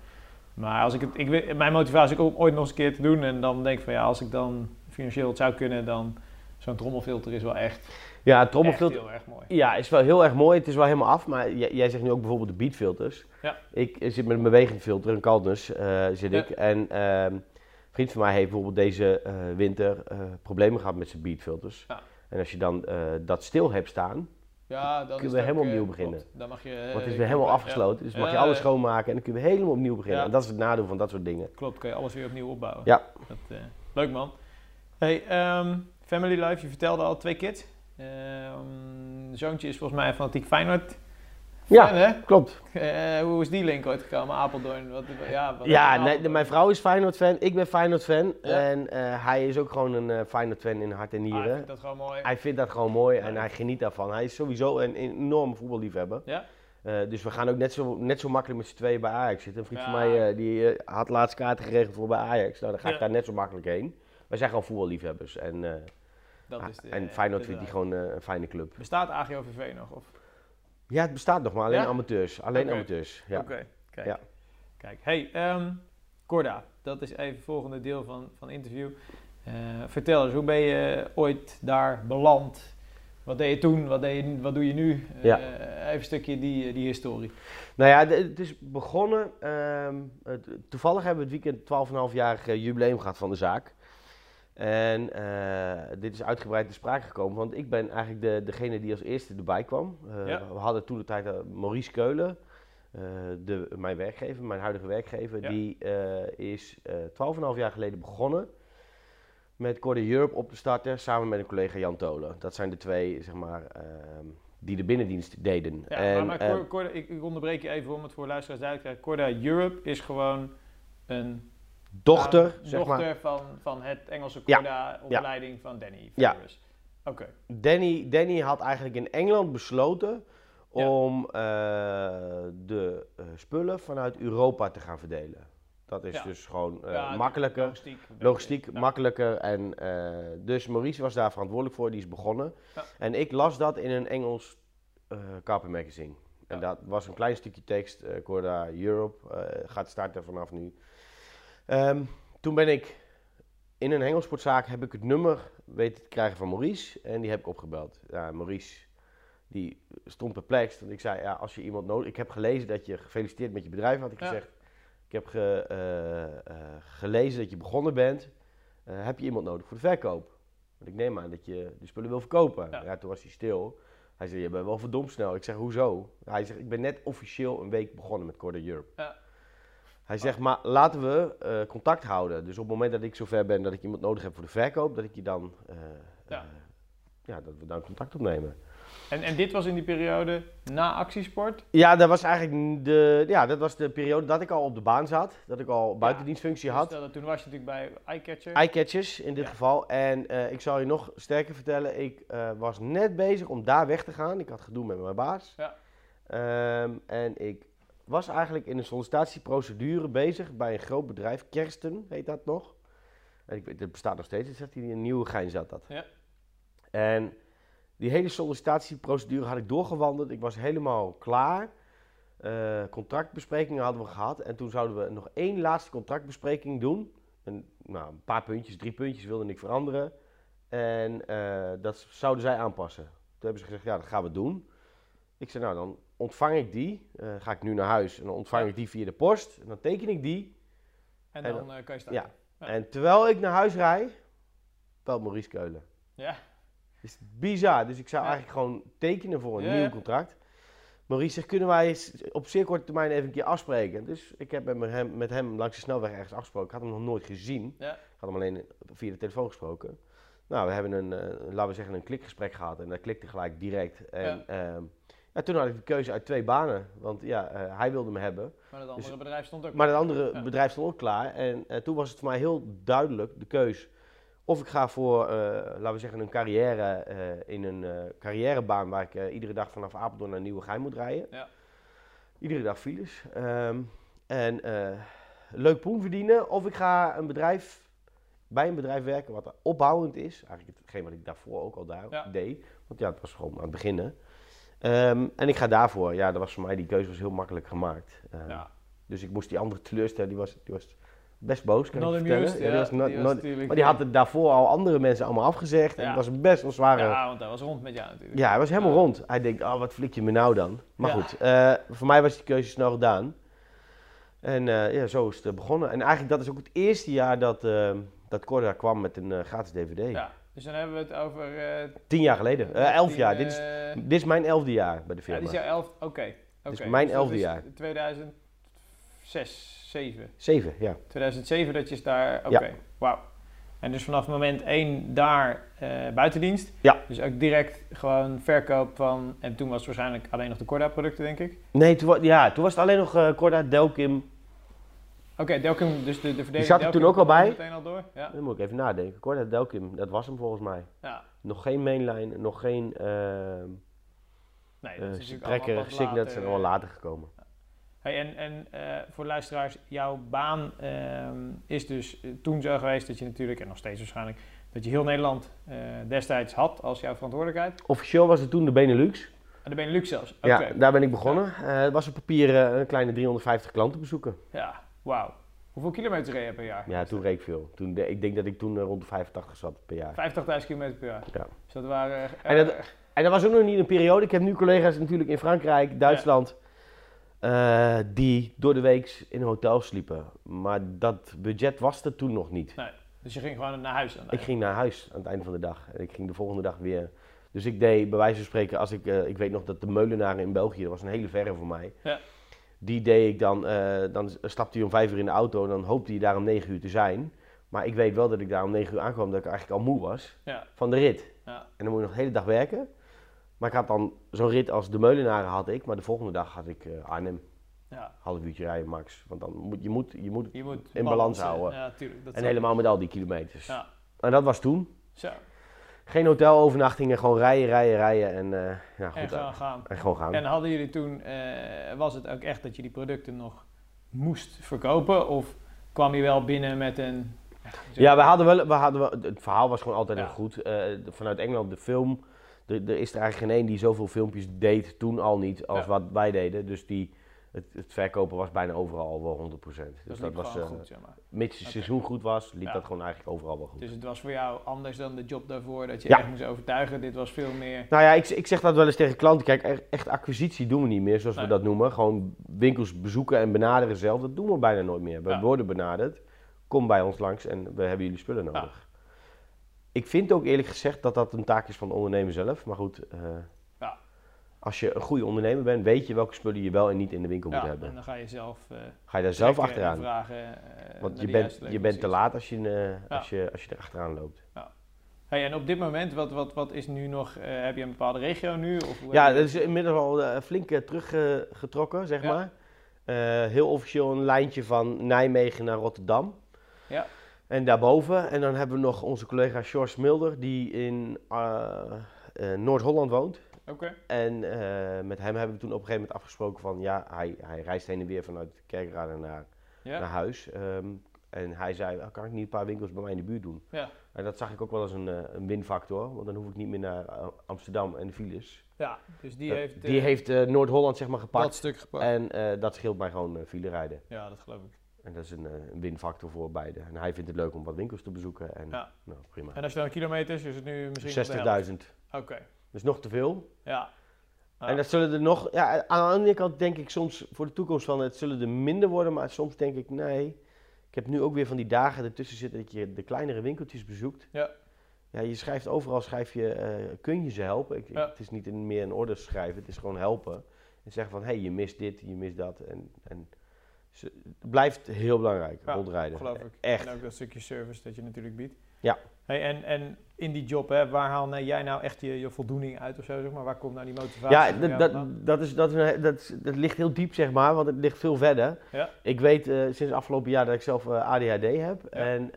Maar als ik het, ik, mijn motivatie is ook om ooit nog eens een keer te doen. En dan denk ik van ja, als ik dan financieel het zou kunnen, dan zo'n trommelfilter is wel echt, Ja, trommelfilter. heel erg mooi. Ja, is wel heel erg mooi. Het is wel helemaal af. Maar jij, jij zegt nu ook bijvoorbeeld de beatfilters. Ja. Ik zit met een bewegend filter, een Caldus eh, zit Ja. ik. En ehm, een vriend van mij heeft bijvoorbeeld deze eh, winter eh, problemen gehad met zijn beatfilters. Ja. En als je dan dat stil hebt staan, Ja, dan Kunnen is we het ook, helemaal opnieuw beginnen. klopt. Dan mag je, want het is weer helemaal afgesloten. Dus mag je alles schoonmaken en dan kun je helemaal opnieuw beginnen. Ja. En dat is het nadeel van dat soort dingen. Klopt, kun je alles weer opnieuw opbouwen. Ja. Dat, leuk man. Hey, ehm, family life, je vertelde al twee kids. Ehm, zoontje is volgens mij een fanatiek Feyenoord. Ja. hè? Klopt. Eh, hoe is die link ooit gekomen? Apeldoorn? Wat, ja, wat Ja, nee, de- mijn vrouw is Feyenoord-fan. Ik ben Feyenoord-fan. Ja. En eh, hij is ook gewoon een eh Feyenoord-fan in hart en Ah, nieren. vind dat gewoon mooi. Hij vindt dat gewoon mooi en hij geniet daarvan. Hij is sowieso een enorme voetballiefhebber. Ja? Eh, dus we gaan ook net zo, net zo makkelijk met z'n tweeën bij Ajax zitten. Een vriend van mij eh, die eh, had laatst kaarten geregeld voor bij Ajax. Nou, dan ga ik daar net zo makkelijk heen. Wij zijn gewoon voetballiefhebbers. En, eh, is de, en Feyenoord vindt inderdaad. gewoon eh, een fijne club. Bestaat AGOVV nog? Of? Ja, het bestaat nog, maar alleen Ja? amateurs. Alleen amateurs, ja. Oké, kijk. Ja. Kijk, hey, ehm Corda, dat is even het volgende deel van van het interview. Eh, vertel eens, hoe ben je ooit daar beland? Wat deed je toen? Wat, deed je, wat doe je nu? Eh, Ja. even een stukje die, die historie. Nou ja, het is begonnen. ehm, toevallig hebben we het weekend 12,5-jarig eh, jubileum gehad van de zaak. En eh, dit is uitgebreid te sprake gekomen, want ik ben eigenlijk de, degene die als eerste erbij kwam. Eh, Ja. We hadden toen de tijd eh, Maurice Keulen, de, mijn werkgever, mijn huidige werkgever. Ja. Die is eh 12,5 jaar geleden begonnen met Corde Europe op te starten, samen met een collega Jan Tolen. Dat zijn de twee, zeg maar, ehm, die de binnendienst deden. Ja, En, maar, maar Corda, ik onderbreek je even om het voor luisteraars duidelijk te krijgen. Corda Europe is gewoon een dochter, zeg maar. dochter van, van het Engelse Ja. Corda opleiding van Danny Ja. Ferris. Oké, Danny, Danny had eigenlijk in Engeland besloten Ja. om eh, de eh, spullen vanuit Europa te gaan verdelen. Dat is Ja. dus gewoon eh, Ja, makkelijker, Logistiek. logistiek Ja. makkelijker. En, eh, dus Maurice was daar verantwoordelijk voor, die is begonnen. Ja. En ik las dat in een Engels eh carpet magazine. En Ja. dat was een klein stukje tekst, eh Corda Europe, eh, gaat starten vanaf nu. Ehm, toen ben ik in een hengelsportzaak heb ik het nummer weten te krijgen van Maurice en die heb ik opgebeld. Ja, Maurice die stond perplex, want ik zei, ja, als je iemand nodig... Ik heb gelezen dat je gefeliciteerd met je bedrijf, had ik Ja. gezegd. Ik heb ge- eh, eh, gelezen dat je begonnen bent. Eh, heb je iemand nodig voor de verkoop? Want ik neem aan dat je de spullen wil verkopen. Ja. Ja. toen was hij stil. Hij zei, je bent wel verdomd snel. Ik zeg, hoezo? Hij zegt, ik ben net officieel een week begonnen met Corda Europe. Ja. Hij zegt, maar laten we eh, contact houden. Dus op het moment dat ik zover ben dat ik iemand nodig heb voor de verkoop, dat ik je dan, eh, Ja. eh, ja, dat we dan contact opnemen. En, en dit was in die periode na actiesport? Ja, dat was eigenlijk de, ja, dat was de periode dat ik al op de baan zat. Dat ik al buitendienstfunctie Dus had. dat- toen was je natuurlijk bij Eyecatcher. Eyecatchers in dit Ja. geval. En ik zal je nog sterker vertellen, ik was net bezig om daar weg te gaan. Ik had gedoe met mijn baas. Ja. Ehm, en ik was eigenlijk in een sollicitatieprocedure bezig bij een groot bedrijf. Kersten heet dat nog. En ik weet, het bestaat nog steeds. Het zat hier in Nieuwegein zat dat. Ja. En die hele sollicitatieprocedure had ik doorgewandeld. Ik was helemaal klaar. Eh, contractbesprekingen hadden we gehad. En toen zouden we nog één laatste contractbespreking doen. En, nou, een paar puntjes, drie puntjes wilde ik veranderen. En eh, dat zouden zij aanpassen. Toen hebben ze gezegd, ja, dat gaan we doen. Ik zei, nou, dan ontvang ik die. Eh, ga ik nu naar huis en dan ontvang Ja. ik die via de post. En dan teken ik die. En En dan eh, kan je staan. Ja. Ja. En terwijl ik naar huis rijd, belt Maurice Keulen. Ja. Het is bizar. Dus ik zou Ja. eigenlijk gewoon tekenen voor een Ja, nieuw ja. contract. Maurice zegt, kunnen wij op zeer korte termijn even een keer afspreken? Dus ik heb met hem, met hem langs de snelweg ergens afgesproken. Ik had hem nog nooit gezien. Ja. Ik had hem alleen via de telefoon gesproken. Nou, we hebben een, eh, laten we zeggen, een klikgesprek gehad. En dat klikte gelijk direct. En ehm, ja, toen had ik de keuze uit twee banen. Want ja, eh, hij wilde me hebben. Maar dat andere Dus- bedrijf stond ook. Maar het andere Ja. bedrijf stond ook klaar. En eh, toen was het voor mij heel duidelijk, de keus. Of ik ga voor, eh, laten we zeggen, een carrière in een carrièrebaan waar ik iedere dag vanaf Apeldoorn naar Nieuwegein moet rijden. Ja. Iedere dag files. Ehm, en leuk poen verdienen. Of ik ga een bedrijf, bij een bedrijf werken wat opbouwend is. Eigenlijk hetgeen wat ik daarvoor ook al daar Ja. deed. Want ja, het was gewoon aan het beginnen. Ehm, en ik ga daarvoor. Ja, dat was voor mij, die keuze was heel makkelijk gemaakt. Ehm, Ja. Dus ik moest die andere teleurstellen, die was, die was best boos, kan Not ik vertellen. Ja, die ja, was not- die was not- natuurlijk- maar die had het daarvoor al andere mensen allemaal afgezegd. En Ja. het was best wel zware... Ja, Ja, want hij was rond met jou natuurlijk. hij was helemaal rond. Hij denkt, oh, wat flik je me nou dan? Maar Ja. goed, eh, voor mij was die keuze snel gedaan. En eh, ja, zo is het eh, begonnen. En eigenlijk dat is ook het eerste jaar dat, eh dat Corda kwam met een gratis DVD. Ja, Dus dan hebben we het over... eh, Tien jaar geleden. Eh, elf tien, jaar. Dit is, eh, dit is mijn elfde jaar bij de Ja, firma. dit is jouw elf. Oké. is oké. mijn Dus elfde is jaar. 2006, 7. Zeven, ja. 2007 dat je is daar. Oké. Wauw. En dus vanaf moment 1 daar eh, buitendienst. Ja. Dus ook direct gewoon verkoop van. En toen was het waarschijnlijk alleen nog de Corda-producten, denk ik. Nee, toen, ja, toen was het alleen nog Corda, Delkim. Oké, Delcum, dus de, de verdeling. zat er toen ook al bij? Meteen al door. Ja. Dan moet ik even nadenken. Corda, Delkim, dat was hem volgens mij. ja. Nog geen mainline, nog geen uh, Nee, uh, dat is trekker, later, zijn allemaal eh, later gekomen. Hey, en en eh, voor de luisteraars, jouw baan ehm, is dus eh, toen zo geweest dat je natuurlijk, en nog steeds waarschijnlijk, dat je heel Nederland eh, destijds had als jouw verantwoordelijkheid. Officieel was het toen de Benelux. En de Benelux zelfs. Oké. Ja, daar ben ik begonnen. Eh, het was op papier eh, een kleine 350 klanten bezoeken. Ja, wauw. Hoeveel kilometer reed je per jaar? Ja, toen reed ik veel. Toen, de- ik denk dat ik toen eh, rond de 85 zat per jaar. 85.000 kilometer per jaar. Ja. Dus dat waren... eh, En dat- En dat was ook nog niet een periode. Ik heb nu collega's natuurlijk in Frankrijk, Duitsland, eh, die door de week in een hotel sliepen. Maar dat budget was er toen nog niet. dus je ging gewoon naar huis aan het Ik ging naar huis aan het einde van de dag. En ik ging de volgende dag weer. Dus ik deed, bij wijze van spreken, als ik, ik weet nog dat de Meulenaren in België, dat was een hele verre voor mij. Ja. Die deed ik dan, eh, dan stapte hij om vijf uur in de auto en dan hoopte hij daar om negen uur te zijn. Maar ik weet wel dat ik daar om negen uur aankwam, dat ik eigenlijk al moe was Ja. van de rit. Ja. En dan moet je nog de hele dag werken. Maar ik had dan zo'n rit als de Meulenaren had ik, maar de volgende dag had ik eh, Arnhem. Ja. Half uurtje rijden max. Want dan moet je moet, je moet Je moet In balans houden. Ja, tuurlijk. Dat en helemaal met al die kilometers. Ja. En dat was toen. Zo. Geen hotelovernachtingen, gewoon rijden, rijden, rijden en eh, ja, goed. En gewoon gaan. en gewoon gaan. En hadden jullie toen, eh, was het ook echt dat je die producten nog moest verkopen? Of kwam je wel binnen met een... ja, we hadden wel, we hadden wel, het verhaal was gewoon altijd Ja. goed. Eh, vanuit Engeland de film, er, er is er eigenlijk geen één die zoveel filmpjes deed, toen al niet, als Ja. wat wij deden. Dus die, het, het verkopen was bijna overal wel 100%. Dus Dat, was, eh, goed, zeg maar. mits het seizoen goed was, liep Ja. dat gewoon eigenlijk overal wel goed. Dus het was voor jou anders dan de job daarvoor, dat je Ja. echt moest overtuigen. Dit was veel meer... Nou ja, ik, ik zeg dat wel eens tegen klanten. Kijk, echt acquisitie doen we niet meer, zoals Nee. we dat noemen. Gewoon winkels bezoeken en benaderen zelf. Dat doen we bijna nooit meer. We Ja. worden benaderd. Kom bij ons langs en we hebben jullie spullen nodig. Ik vind ook eerlijk gezegd dat dat een taak is van de ondernemer zelf. Maar goed, eh. Als je een goede ondernemer bent, weet je welke spullen je wel en niet in de winkel moet Ja, hebben. en dan ga je zelf eh Ga je daar zelf achteraan. vragen. eh, Want je bent, je bent te laat als je, eh, als, je, als je er achteraan loopt. Hey, en op dit moment, wat, wat, wat is nu nog, heb je een bepaalde regio nu? Of Ja, dat is inmiddels al flink teruggetrokken, zeg Ja. maar. Heel officieel een lijntje van Nijmegen naar Rotterdam. Ja. En daarboven, en dan hebben we nog onze collega George Mulder, die in Noord-Holland woont. Oké. En eh, met hem hebben we toen op een gegeven moment afgesproken van, ja, hij, hij reist heen en weer vanuit Kerkrade naar, Ja. naar huis. Ehm, en hij zei, "Ah, kan ik niet een paar winkels bij mij in de buurt doen? Ja. En dat zag ik ook wel als een, eh, een winfactor, want dan hoef ik niet meer naar eh, Amsterdam en de files. ja, dus die heeft, die heeft Noord-Holland zeg maar gepakt. dat stuk gepakt. En dat scheelt mij gewoon file rijden. ja, dat geloof ik. En dat is een, een winfactor voor beide. En hij vindt het leuk om wat winkels te bezoeken. En Ja. nou, prima. En als je dan kilometers, is het nu misschien 60.000. Oké, Dus nog te veel. ja. Ja. En dat zullen er nog... Ja, aan de andere kant denk ik soms voor de toekomst van... Het zullen er minder worden, maar soms denk ik nee. Ik heb nu ook weer van die dagen ertussen zitten dat je de kleinere winkeltjes bezoekt. Ja. Ja, je schrijft overal, schrijf je, eh, kun je ze helpen? Ik, Ja. Het is niet een, meer een order schrijven, het is gewoon helpen. En zeggen van, hé, hey, je mist dit, je mist dat. En, en ze- het blijft heel belangrijk, Ja, rondrijden. geloof ik. Echt. En ook dat stukje service dat je natuurlijk biedt. Ja. Hey, en, en in die job, hè, waar haal nou jij nou echt je, je voldoening uit of zo, zeg maar? Waar komt nou die motivatie Ja, dat, dat, dat, is, dat, ligt heel diep, zeg maar, want het ligt veel verder. Ja. Ik weet eh, sinds afgelopen jaar dat ik zelf eh, ADHD heb. Ja. En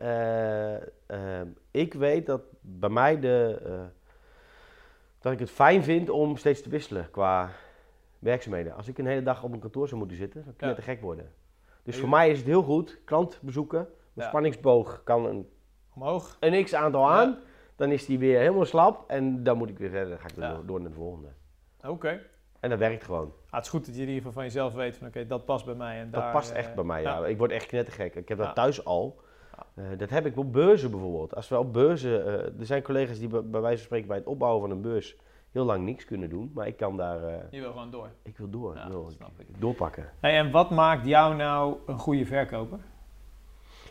eh, ik weet dat bij mij de... dat ik het fijn vind om steeds te wisselen qua werkzaamheden. Als ik een hele dag op een kantoor zou moeten zitten, dan je Ja. te gek worden. Dus voor mij is het heel goed, klant bezoeken. Mijn spanningsboog kan een, Omhoog? een x-aantal aan. Dan is die weer helemaal slap en dan moet ik weer verder. Dan ga ik Ja. door, door naar de volgende. Oké. En dat werkt gewoon. Ah, het is goed dat je in ieder geval van jezelf weet van oké, dat past bij mij. En Dat daar, past eh, echt bij mij, ja. Ik word echt knettergek. Ik heb dat thuis al. Eh, dat heb ik op beurzen bijvoorbeeld. Als we op beurzen... eh, er zijn collega's die bij, bij wijze van spreken bij het opbouwen van een beurs heel lang niks kunnen doen. Maar ik kan daar... eh, Je wil gewoon door. ik wil door. Ja, wil ik. doorpakken. Hey, en wat maakt jou nou een goede verkoper?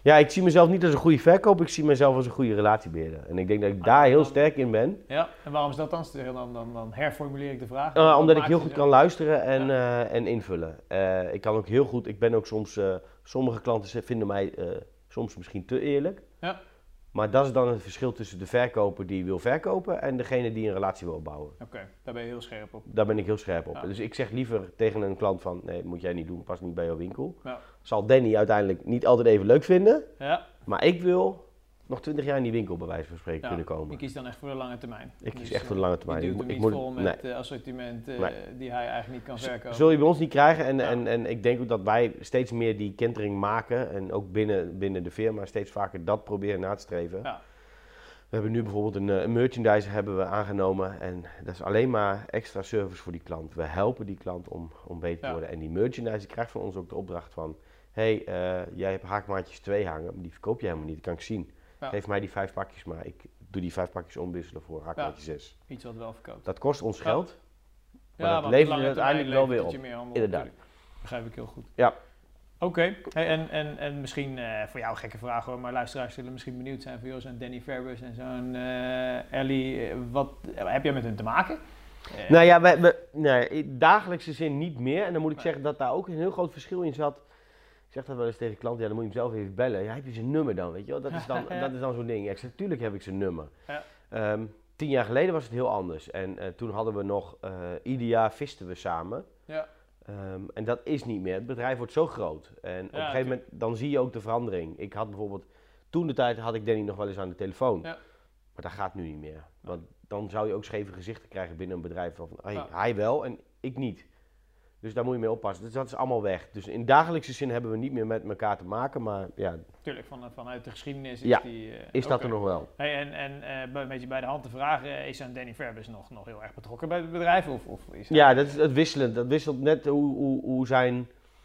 Ja, ik zie mezelf niet als een goede verkoper. Ik zie mezelf als een goede relatiebeheerder. En ik denk dat ik Ah, daar heel dan- sterk in ben. Ja, en waarom is dat dan? Dan, dan, dan herformuleer ik de vraag. Wat omdat ik heel goed kan luisteren en, eh, en invullen. Eh, ik kan ook heel goed, ik ben ook soms, sommige klanten vinden mij soms misschien te eerlijk. Ja. Maar dat is dan het verschil tussen de verkoper die wil verkopen en degene die een relatie wil opbouwen. Oké, daar ben je heel scherp op. Daar ben ik heel scherp op. Ja. Dus ik zeg liever tegen een klant van, nee, moet jij niet doen, past niet bij jouw winkel. Ja. Zal Danny uiteindelijk niet altijd even leuk vinden, Ja, maar ik wil nog twintig jaar in die winkel bij wijze van spreken Ja, kunnen komen. ik kies dan echt voor de lange termijn. Ik kies Dus, echt voor de lange termijn. Je Ik duwt hem ik niet vol met eh, assortiment eh, Nee. die hij eigenlijk niet kan verkopen. Zul je bij ons niet krijgen. En, Ja. en, en ik denk ook dat wij steeds meer die kentering maken. En ook binnen, binnen de firma steeds vaker dat proberen na te streven. Ja. We hebben nu bijvoorbeeld een, eh, een merchandiser hebben we aangenomen. En dat is alleen maar extra service voor die klant. We helpen die klant om, om beter te worden. En die merchandiser krijgt van ons ook de opdracht van... hey, eh, jij hebt haakmaatjes 2 hangen, maar die verkoop je helemaal niet. Dat kan ik zien. Ja. Geef mij die vijf pakjes maar. Ik doe die vijf pakjes omwisselen voor haakmaatje 6. Iets wat wel verkoopt. Dat kost ons Ja. geld. Maar dat levert er uiteindelijk wel weer op. Inderdaad. natuurlijk. Begrijp ik heel goed. Ja. Oké, hey, en, en, en misschien eh, voor jou een gekke vraag hoor, maar luisteraars zullen misschien benieuwd zijn van jou, zo'n Danny Verbus en zo'n eh, Ellie. eh, wat heb jij met hun te maken? Nou ja, we, we, nee, in dagelijkse zin niet meer. En dan moet ik zeggen dat daar ook een heel groot verschil in zat. Ik zeg dat wel eens tegen klanten, ja, dan moet je hem zelf even bellen. Ja, heb je zijn nummer dan, weet je wel? Dat is dan, Ja. dat is dan zo'n ding. Ja, ik zeg, tuurlijk heb ik zijn nummer. Ja. Ehm, tien jaar geleden was het heel anders. En eh, toen hadden we nog, eh, ieder jaar visten we samen. Ja. Ehm, en dat is niet meer. Het bedrijf wordt zo groot. En op een gegeven moment, dan zie je ook de verandering. Ik had bijvoorbeeld, toen de tijd had ik Danny nog wel eens aan de telefoon. Ja. Maar dat gaat nu niet meer. Want dan zou je ook scheve gezichten krijgen binnen een bedrijf. Van, hey, hij wel en ik niet. Dus daar moet je mee oppassen. Dus dat is allemaal weg. Dus in dagelijkse zin hebben we niet meer met elkaar te maken. Maar ja, Tuurlijk, van, vanuit de geschiedenis is Ja, die... eh, is dat er nog wel? Hey, en en eh, een beetje bij de hand te vragen, is zo'n Danny Verbus nog, nog heel erg betrokken bij het bedrijf? Of, of is Ja, dat is het wisselend. Dat wisselt net hoe, hoe, hoe zijn,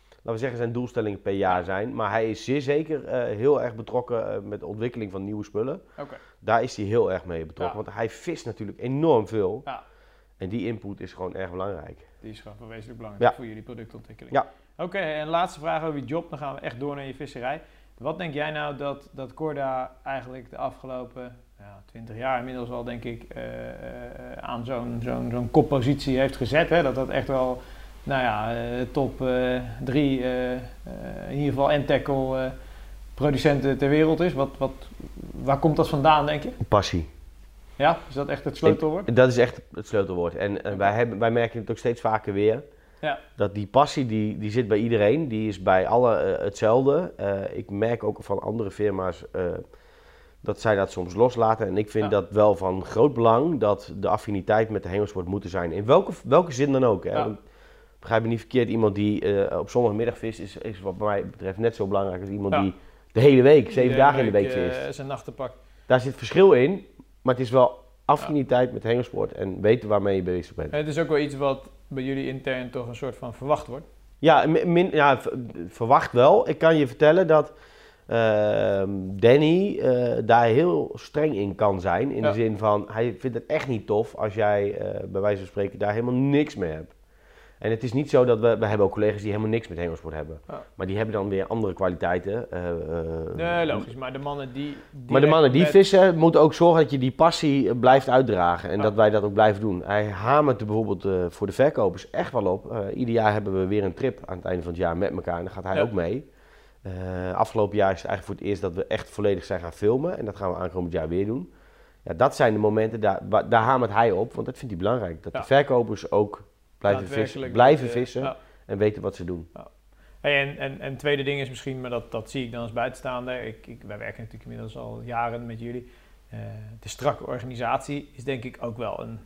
laten we zeggen, zijn doelstellingen per jaar zijn. Maar hij is zeer zeker eh, heel erg betrokken met de ontwikkeling van nieuwe spullen. Daar is hij heel erg mee betrokken. Ja. Want hij vist natuurlijk enorm veel. Ja. En die input is gewoon erg belangrijk. Die is gewoon wezenlijk belangrijk Ja. voor jullie productontwikkeling. Ja. Oké, en laatste vraag over je job, dan gaan we echt door naar je visserij. Wat denk jij nou dat, dat Corda eigenlijk de afgelopen ja, 20 jaar inmiddels al, denk ik, eh, eh, aan zo'n zo'n zo'n koppositie heeft gezet? Hè? Dat dat echt wel, nou ja, eh, top drie, in ieder geval en tackle eh, producenten ter wereld is. Wat, wat, waar komt dat vandaan, denk je? Passie. Ja, is dat echt het sleutelwoord? Dat is echt het sleutelwoord. En eh, wij, hebben, wij merken het ook steeds vaker weer. Ja. Dat die passie, die, die zit bij iedereen. Die is bij alle eh, hetzelfde. Eh, ik merk ook van andere firma's dat zij dat soms loslaten. En ik vind Ja. dat wel van groot belang dat de affiniteit met de hengelsport moet er zijn. In welke, welke zin dan ook. Hè? Ja. Begrijp me niet verkeerd, iemand die op zondagmiddag vist is, is wat mij betreft net zo belangrijk als iemand die de hele week, zeven dagen in de week vist. zijn nachtenpak. Daar zit verschil in, maar het is wel affiniteit met hengelsport en weten waarmee je bezig bent. Het is ook wel iets wat bij jullie intern toch een soort van verwacht wordt. Ja, min, ja, verwacht wel. Ik kan je vertellen dat ehm, Danny eh, daar heel streng in kan zijn. In Ja. de zin van, hij vindt het echt niet tof als jij eh, bij wijze van spreken daar helemaal niks mee hebt. En het is niet zo dat we, we hebben ook collega's die helemaal niks met hengelsport hebben. Ja. Maar die hebben dan weer andere kwaliteiten. eh, eh, Nee, logisch. Maar de mannen die... Maar de mannen die met- vissen moeten ook zorgen dat je die passie eh, blijft uitdragen. En Ja. dat wij dat ook blijven doen. Hij hamert er bijvoorbeeld voor de verkopers echt wel op. Ieder jaar hebben we weer een trip aan het einde van het jaar met elkaar. En daar gaat hij Ja. ook mee. Afgelopen jaar is het eigenlijk voor het eerst dat we echt volledig zijn gaan filmen. En dat gaan we aankomend jaar weer doen. Ja, dat zijn de momenten, daar, daar hamert hij op. Want dat vindt hij belangrijk. Dat de verkopers ook blijven vissen, blijven eh, vissen ja. en weten wat ze doen. Hey, en, en, en het tweede ding is misschien, maar dat, dat zie ik dan als buitenstaander. Ik, ik, wij werken natuurlijk inmiddels al jaren met jullie. Eh, de strakke organisatie is denk ik ook wel een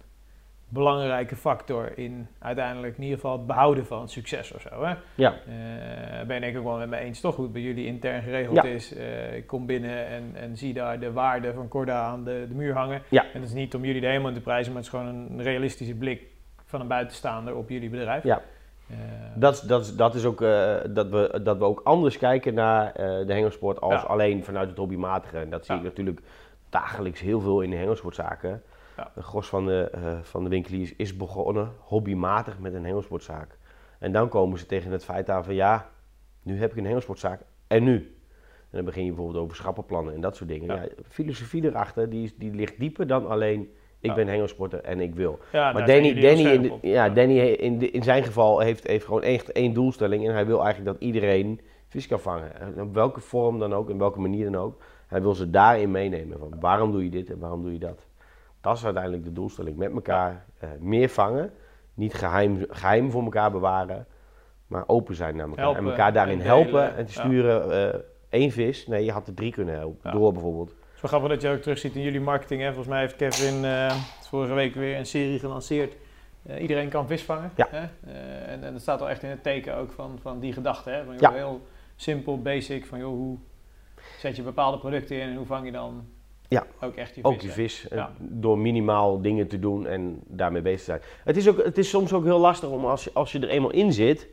belangrijke factor in uiteindelijk in ieder geval het behouden van succes of zo. Hè? Ja. Eh, ben ik ook wel met me eens, toch? Hoe het bij jullie intern geregeld Ja. is. Ik kom binnen en, en zie daar de waarde van Corda aan de, de muur hangen. Ja. En dat is niet om jullie er helemaal in te prijzen, maar het is gewoon een realistische blik van een buitenstaander op jullie bedrijf. Ja. Eh, Dat, is- dat, dat is ook eh, dat, we, dat we ook anders kijken naar eh, de hengelsport als Ja. alleen vanuit het hobbymatige. En dat zie Ja. ik natuurlijk dagelijks heel veel in de hengelsportzaken. Ja. De gros van de, van de winkeliers is begonnen hobbymatig met een hengelsportzaak. En dan komen ze tegen het feit aan van ja, nu heb ik een hengelsportzaak en nu? En dan begin je bijvoorbeeld over schappenplannen en dat soort dingen. Ja. Ja. filosofie erachter, die, die ligt dieper dan alleen ik Ja. ben hengelsporter en ik wil. ja, Maar Danny, Danny, in, de- ja, Danny in, de- in zijn geval heeft, heeft gewoon echt één doelstelling. En hij wil eigenlijk dat iedereen vis kan vangen. En op welke vorm dan ook, in welke manier dan ook. Hij wil ze daarin meenemen. Van waarom doe je dit en waarom doe je dat? Dat is uiteindelijk de doelstelling. Met elkaar eh, meer vangen. Niet geheim, geheim voor elkaar bewaren. Maar open zijn naar elkaar. Helpen en elkaar daarin en helpen. En te ja. sturen. eh, één vis. Nee, je had er drie kunnen helpen. Ja. Door bijvoorbeeld. Wel grappig dat je ook terugziet in jullie marketing. Hè? Volgens mij heeft Kevin eh, vorige week weer een serie gelanceerd. Eh, iedereen kan vis vangen. Ja. Hè? Eh, en, en dat staat wel echt in het teken ook van, van die gedachte. Hè? Van, joh, Ja. Heel simpel, basic. Van joh, hoe zet je bepaalde producten in en hoe vang je dan Ja. ook echt je vis? Ook die vis, door minimaal dingen te doen en daarmee bezig te zijn. Het is, ook, het is soms ook heel lastig om als je, als je er eenmaal in zit,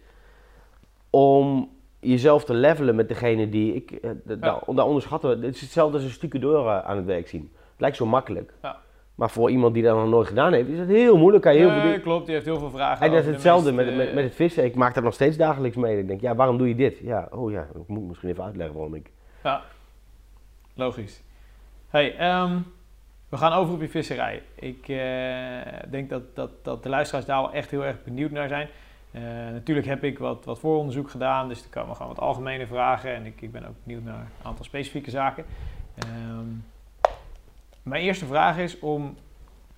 om jezelf te levelen met degene die ik. eh, da- da- daar onderschatten we. Het is hetzelfde als een stucadeur eh, aan het werk zien. Het lijkt zo makkelijk. Ja. Maar voor iemand die dat nog nooit gedaan heeft, is het heel moeilijk. Kan je heel Nee, klopt, die heeft heel veel vragen. En dat is hetzelfde meest, met, met, eh, met het vissen. Ik maak dat nog steeds dagelijks mee. Ik denk, ja, waarom doe je dit? Ja, oh ja, ik moet misschien even uitleggen waarom ik. Ja, logisch. Hey, ehm, we gaan over op je visserij. Ik denk dat, dat, dat de luisteraars daar wel echt heel erg benieuwd naar zijn. Eh, natuurlijk heb ik wat, wat vooronderzoek gedaan, dus er komen gewoon wat algemene vragen. En ik, ik ben ook benieuwd naar een aantal specifieke zaken. Ehm, mijn eerste vraag is om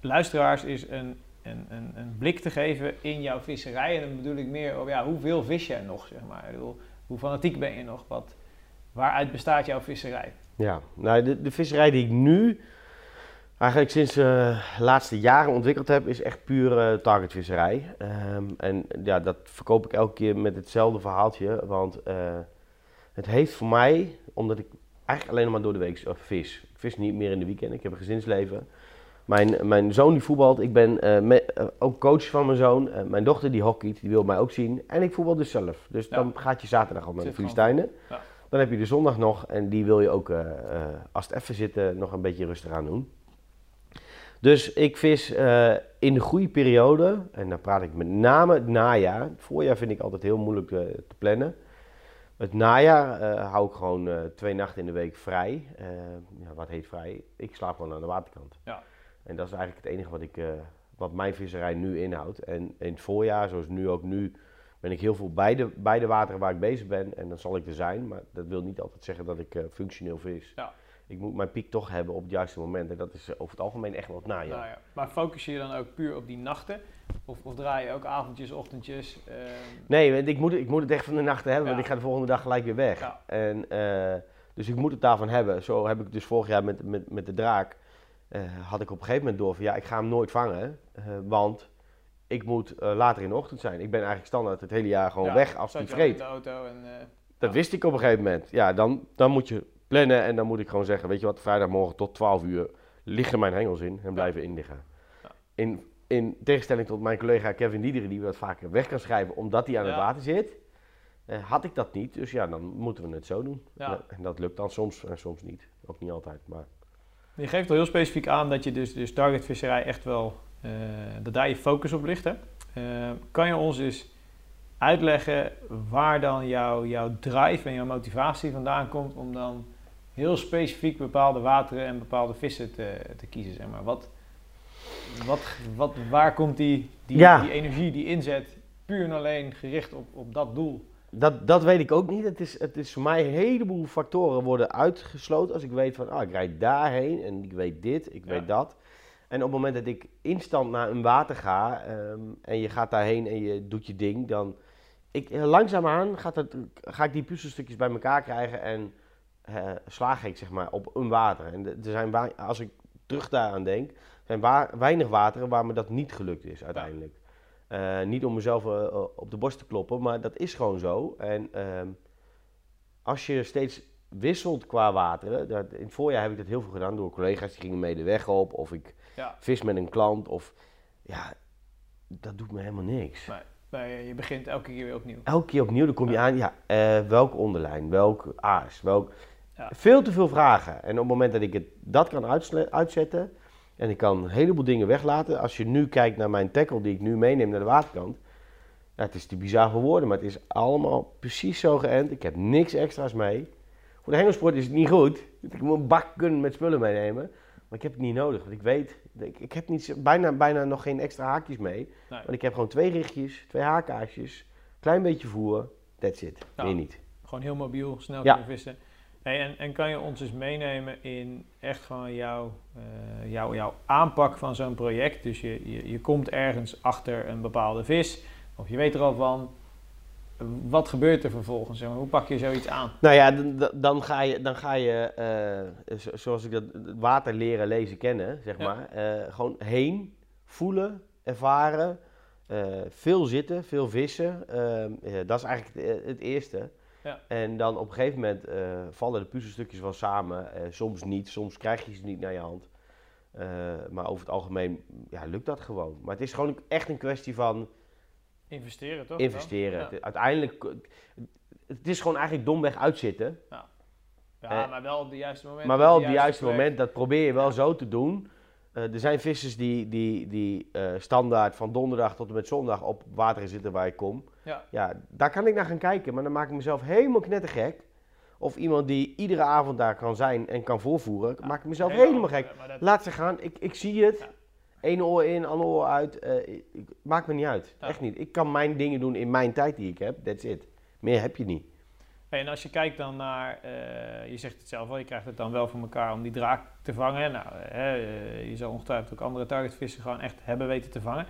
luisteraars is een, een, een, een blik te geven in jouw visserij. En dan bedoel ik meer op ja, hoeveel vis jij nog, zeg maar. Ik bedoel, hoe fanatiek ben je nog? Wat, waaruit bestaat jouw visserij? Ja, nou, de, de visserij die ik nu eigenlijk sinds eh, de laatste jaren ontwikkeld heb, is echt puur eh, targetvisserij. Ehm, en ja, dat verkoop ik elke keer met hetzelfde verhaaltje. Want eh, het heeft voor mij, omdat ik eigenlijk alleen nog maar door de week vis. Ik vis niet meer in de weekend, ik heb een gezinsleven. Mijn, mijn zoon die voetbalt, ik ben me- ook coach van mijn zoon. Mijn dochter die hockeyt, die wil mij ook zien. En ik voetbal dus zelf. Dus Ja. dan gaat je zaterdag al naar de Filistijnen. Ja. Dan heb je de zondag nog en die wil je ook, als het even zit, nog een beetje rustig aan doen. Dus ik vis eh, in de goede periode, en dan praat ik met name het najaar. Het voorjaar vind ik altijd heel moeilijk eh, te plannen. Het najaar eh, hou ik gewoon twee nachten in de week vrij. Ja, wat heet vrij? Ik slaap gewoon aan de waterkant. Ja. En dat is eigenlijk het enige wat, ik, wat mijn visserij nu inhoudt. En in het voorjaar, zoals nu ook nu, ben ik heel veel bij de, bij de wateren waar ik bezig ben. En dan zal ik er zijn, maar dat wil niet altijd zeggen dat ik functioneel vis. Ja. Ik moet mijn piek toch hebben op het juiste moment. En dat is eh, over het algemeen echt wel het najaar. Nou ja. Maar focus je dan ook puur op die nachten? Of, of draai je ook avondjes, ochtendjes? ehm, Nee, ik moet, ik moet het echt van de nachten hebben, Ja. want ik ga de volgende dag gelijk weer weg. Ja. En, eh, dus ik moet het daarvan hebben. Zo heb ik dus vorig jaar met, met, met de draak, eh, had ik op een gegeven moment door van ja, ik ga hem nooit vangen, want ik moet later in de ochtend zijn. Ik ben eigenlijk standaard het hele jaar gewoon weg als in vreet. de auto en... Dat wist ik op een gegeven moment. Ja, dan, dan moet je plannen en dan moet ik gewoon zeggen, weet je wat, vrijdagmorgen tot 12 uur liggen mijn hengels in en blijven inliggen. Ja. In, in tegenstelling tot mijn collega Kevin Diederen, die wat vaker weg kan schrijven omdat hij aan het water zit, eh, had ik dat niet. Dus ja, dan moeten we het zo doen. En dat lukt dan soms en soms niet. Ook niet altijd, maar... Je geeft al heel specifiek aan dat je dus, dus targetvisserij echt wel, eh, dat daar je focus op ligt. Hè? Eh, kan je ons eens uitleggen waar dan jouw, jouw drive en jouw motivatie vandaan komt om dan heel specifiek bepaalde wateren en bepaalde vissen te, te kiezen? Zeg maar. wat, wat, wat, waar komt die, die, Ja. die energie, die inzet puur en alleen gericht op, op dat doel? Dat, dat weet ik ook niet. Het is, het is voor mij een heleboel factoren worden uitgesloten. Als ik weet van, ah, ik rijd daarheen en ik weet dit, ik Ja. weet dat. En op het moment dat ik instant naar een water ga ehm, en je gaat daarheen en je doet je ding, dan... Ik, eh, langzaamaan gaat het, ga ik die puzzelstukjes bij elkaar krijgen en eh, slaag ik zeg maar op een water. En er zijn, als ik terug daaraan denk, zijn wa- weinig wateren waar me dat niet gelukt is uiteindelijk. Eh, niet om mezelf eh, op de borst te kloppen, maar dat is gewoon zo. En ehm, als je steeds wisselt qua wateren, dat, in het voorjaar heb ik dat heel veel gedaan door collega's die gingen mee de weg op, of ik Ja. vis met een klant, of ja, dat doet me helemaal niks. Nee. Maar je begint elke keer weer opnieuw. Elke keer opnieuw, dan kom je aan, ja, eh, welke onderlijn, welk aas, welk... Ja. Veel te veel vragen. En op het moment dat ik het, dat kan uitzetten en ik kan een heleboel dingen weglaten. Als je nu kijkt naar mijn tackle die ik nu meeneem naar de waterkant. Ja, het is te bizar voor woorden, maar het is allemaal precies zo geënt. Ik heb niks extra's mee. Voor de hengelsport is het niet goed. Ik moet een bak kunnen met spullen meenemen. Maar ik heb het niet nodig, want ik weet, ik, ik heb niet, bijna, bijna nog geen extra haakjes mee. Nee. Want ik heb gewoon twee richtjes, twee haakaarsjes, klein beetje voer, that's it. Ja. Meer niet. Gewoon heel mobiel, snel Ja. kunnen vissen. Hey, en, en kan je ons eens meenemen in echt gewoon jouw, eh, jouw, jouw aanpak van zo'n project? Dus je, je, je komt ergens achter een bepaalde vis, of je weet er al van. Wat gebeurt er vervolgens? Hoe pak je zoiets aan? Nou ja, dan- ga je, dan ga je eh, zo- zoals ik dat water leren lezen kennen, zeg Ja. maar. eh, gewoon heen, voelen, ervaren, veel zitten, veel vissen. eh, eh, dat is eigenlijk het, het eerste. Ja. En dan op een gegeven moment eh, vallen de puzzelstukjes wel samen. eh, soms niet, soms krijg je ze niet naar je hand. Eh, maar over het algemeen ja, lukt dat gewoon. Maar het is gewoon echt een kwestie van Investeren toch? investeren. Ja. Uiteindelijk, het is gewoon eigenlijk domweg uitzitten. Ja, Eh, maar wel op de juiste moment. Maar wel op de het juiste moment, dat probeer je wel Ja. zo te doen. Eh, er zijn vissers die, die, die eh, standaard van donderdag tot en met zondag op water zitten waar ik kom. Ja. Ja, daar kan ik naar gaan kijken, maar dan maak ik mezelf helemaal knettergek. Of iemand die iedere avond daar kan zijn en kan voorvoeren, Ja, maak ik mezelf Hele helemaal gek. dat- Laat ze gaan, ik, ik zie het. Ja. Eén oor in, ander oor uit. eh, maakt me niet uit. Ja. Echt niet. Ik kan mijn dingen doen in mijn tijd die ik heb. That's it. Meer heb je niet. Hey, en als je kijkt dan naar, eh, je zegt het zelf al, je krijgt het dan wel voor elkaar om die draak te vangen. Nou, hè, eh, je zal ongetwijfeld ook andere targetvissen gewoon echt hebben weten te vangen.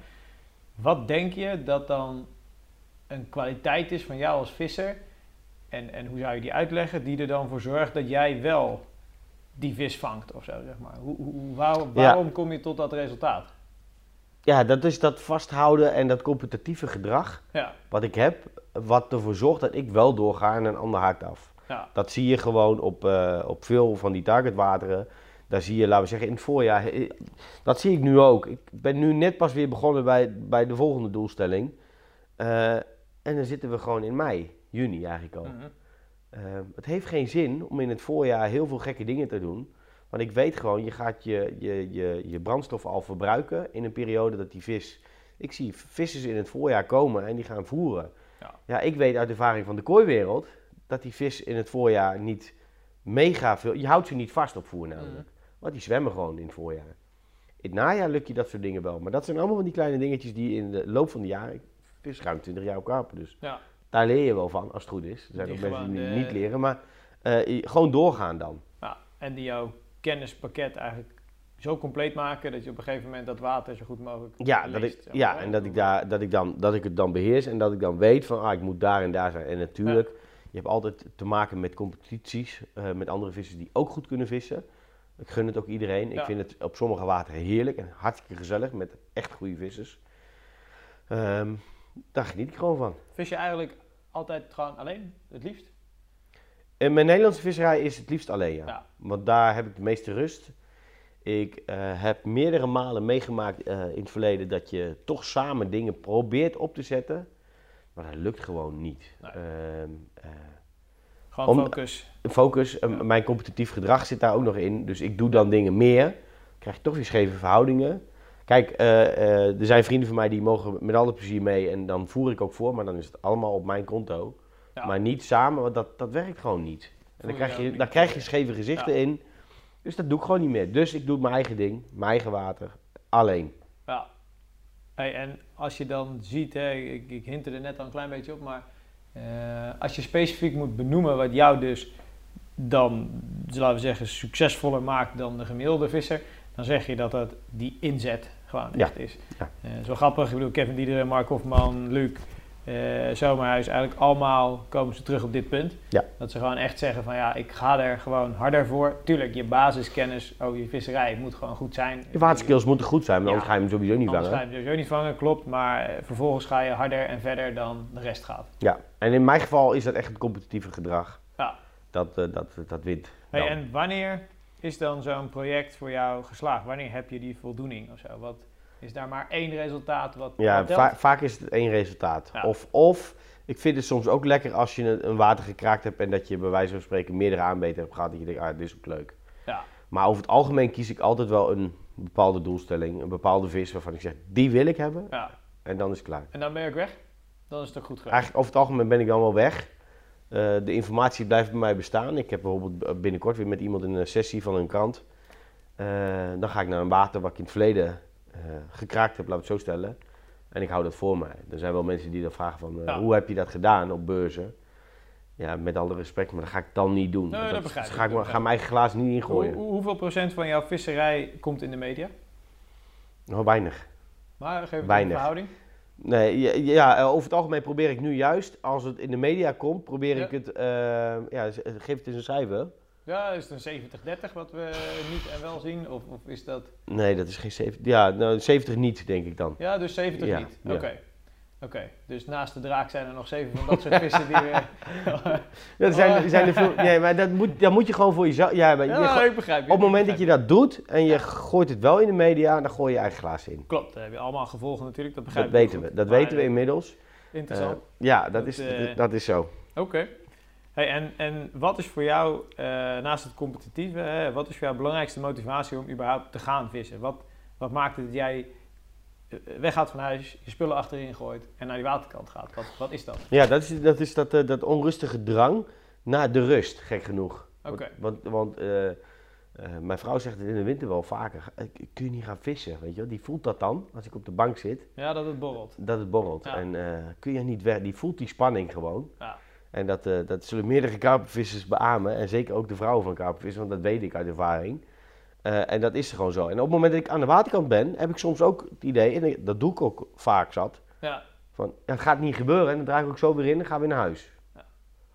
Wat denk je dat dan een kwaliteit is van jou als visser? En, en hoe zou je die uitleggen, die er dan voor zorgt dat jij wel die vis vangt of zo, zeg maar. Hoe, hoe, waar- waarom kom je tot dat resultaat? Ja, dat is dat vasthouden en dat competitieve gedrag. Ja, wat ik heb, wat ervoor zorgt dat ik wel doorga en een ander haakt af. ja, Dat zie je gewoon op, eh, op veel van die targetwateren. Daar zie je, laten we zeggen, in het voorjaar. Dat zie ik nu ook. Ik ben nu net pas weer begonnen bij, bij de volgende doelstelling. Eh, en dan zitten we gewoon in mei, juni eigenlijk al. mhm. Eh, het heeft geen zin om in het voorjaar heel veel gekke dingen te doen. Want ik weet gewoon, je gaat je, je, je, je brandstof al verbruiken in een periode dat die vis... Ik zie vissers in het voorjaar komen en die gaan voeren. Ja. Ja, ik weet uit ervaring van de kooiwereld dat die vis in het voorjaar niet mega veel... Je houdt ze niet vast op voer namelijk. Mhm. Want die zwemmen gewoon in het voorjaar. In het najaar lukt je dat soort dingen wel. Maar dat zijn allemaal van die kleine dingetjes die in de loop van de jaren... Ik vis ruim 20 jaar op karpen, dus ja. daar leer je wel van, als het goed is. Er zijn ook mensen die niet de- leren, maar eh, gewoon doorgaan dan. Ja, en die jouw kennispakket eigenlijk zo compleet maken dat je op een gegeven moment dat water zo goed mogelijk Ja, dat ik, zeg ja en dat ik, daar, dat, ik dan, dat ik het dan beheers en dat ik dan weet van, ah, ik moet daar en daar zijn. En natuurlijk, je hebt altijd te maken met competities, eh, met andere vissers die ook goed kunnen vissen. Ik gun het ook iedereen. Ik vind het op sommige wateren heerlijk en hartstikke gezellig met echt goede vissers. Ehm, daar geniet ik gewoon van. Vis je eigenlijk altijd gewoon alleen, het liefst? En mijn Nederlandse visserij is het liefst alleen, ja. Ja. Want daar heb ik de meeste rust. Ik eh, heb meerdere malen meegemaakt eh, in het verleden dat je toch samen dingen probeert op te zetten. Maar dat lukt gewoon niet. Nee. Ehm, eh, Gewoon Om- focus. focus, Ja. mijn competitief gedrag zit daar ook nog in. Dus ik doe dan dingen meer. Krijg je toch weer scheve verhoudingen. Kijk, er zijn vrienden van mij die mogen met alle plezier mee. En dan voer ik ook voor, maar dan is het allemaal op mijn konto. Ja. Maar niet samen, want dat, dat werkt gewoon niet. En dan krijg je, dan krijg je scheve gezichten Ja. in. Dus dat doe ik gewoon niet meer. Dus ik doe mijn eigen ding, mijn eigen water, alleen. Ja. Hey, en als je dan ziet, hè, ik, ik hint er net al een klein beetje op, maar eh, als je specifiek moet benoemen wat jou dus dan, laten we zeggen, succesvoller maakt dan de gemiddelde visser, dan zeg je dat dat die inzet gewoon Ja. echt is. Ja. Eh, zo grappig, ik bedoel, Kevin Diederen, Mark Hofman, Luc, Zomerhuis, eigenlijk allemaal komen ze terug op dit punt. Ja. Dat ze gewoon echt zeggen van ja, ik ga er gewoon harder voor. Tuurlijk, je basiskennis over je visserij moet gewoon goed zijn. Je waterskills moeten goed zijn, maar Ja. anders ga je hem sowieso niet Anders ga je vangen. hem sowieso niet vangen, klopt. Maar eh, vervolgens ga je harder en verder dan de rest gaat. Ja, en in mijn geval is dat echt het competitieve gedrag. Ja. Dat, eh, dat, dat wint. Hey, en wanneer is dan zo'n project voor jou geslaagd? Wanneer heb je die voldoening of zo? Wat, Is daar maar één resultaat wat Ja, wat telt? va- vaak is het één resultaat. Ja. Of, of ik vind het soms ook lekker als je een, water gekraakt hebt en dat je bij wijze van spreken meerdere aanbeten hebt gehad. Dat je denkt, ah, dit is ook leuk. Ja. Maar over het algemeen kies ik altijd wel een bepaalde doelstelling, een bepaalde vis waarvan ik zeg, die wil ik hebben. ja. En dan is het klaar. En dan ben je ook weg? Dan is het ook goed geweest. Eigenlijk over het algemeen ben ik dan wel weg. Eh, de informatie blijft bij mij bestaan. Ik heb bijvoorbeeld binnenkort weer met iemand een sessie van een krant. Eh, dan ga ik naar een water wat ik in het verleden eh, gekraakt heb, laat ik het zo stellen. En ik hou dat voor mij. Er zijn wel mensen die dan vragen van, eh, Ja. hoe heb je dat gedaan op beurzen? Ja, met alle respect, maar dat ga ik dan niet doen. Nee, dat begrijp ik, ga ik ga mijn eigen glaas niet ingooien. hoe- hoeveel procent van jouw visserij komt in de media? Nou, weinig. Maar geef Weinig. een verhouding. Nee, ja, ja, eh, over het algemeen probeer ik nu juist, als het in de media komt, probeer Ja. ik het, eh, ja, geef het eens een cijfer. Ja, is het een 70-30 wat we niet en wel zien? Of, of is dat... Nee, dat is geen 70. Ja, nou, 70 niet, denk ik dan. Ja, dus 70 Ja, niet. Oké. Oké, dus naast de draak zijn er nog zeven van dat soort vissen die weer... Ja, er zijn, zijn er veel, nee, maar dat moet, dat moet je gewoon voor jezelf. Ja, maar je- ja, ik begrijp je. op het moment dat je dat doet en je gooit het wel in de media, dan gooi je eigen glaas in. Klopt, daar heb je allemaal gevolgen natuurlijk, dat begrijp Dat ik weten goed. we. Dat Maar, weten we eh, inmiddels. Interessant. Eh, ja, dat Dat, is, eh, dat is zo. Oké. Hey, en, en wat is voor jou, eh, naast het competitieve, hè, wat is voor jou belangrijkste motivatie om überhaupt te gaan vissen? Wat, wat maakt het dat jij eh, weggaat van huis, je spullen achterin gooit en naar die waterkant gaat? Wat, wat is dat? Ja, dat is dat, is dat, eh, dat onrustige drang naar de rust, gek genoeg. Oké. Want, want mijn vrouw zegt het in de winter wel vaker. Kun je niet gaan vissen, weet je wel? Die voelt dat dan, als ik op de bank zit, Ja, dat het borrelt. dat het borrelt. Ja. En kun je niet weg, die voelt die spanning gewoon. Ja. En dat, eh, dat zullen meerdere karpenvissers beamen. En zeker ook de vrouwen van karpenvissers, want dat weet ik uit ervaring. Eh, en dat is gewoon zo. En op het moment dat ik aan de waterkant ben, heb ik soms ook het idee, en dat doe ik ook vaak zat, Ja, van het gaat niet gebeuren. En dan draai ik ook zo weer in en ga weer naar huis. Ja.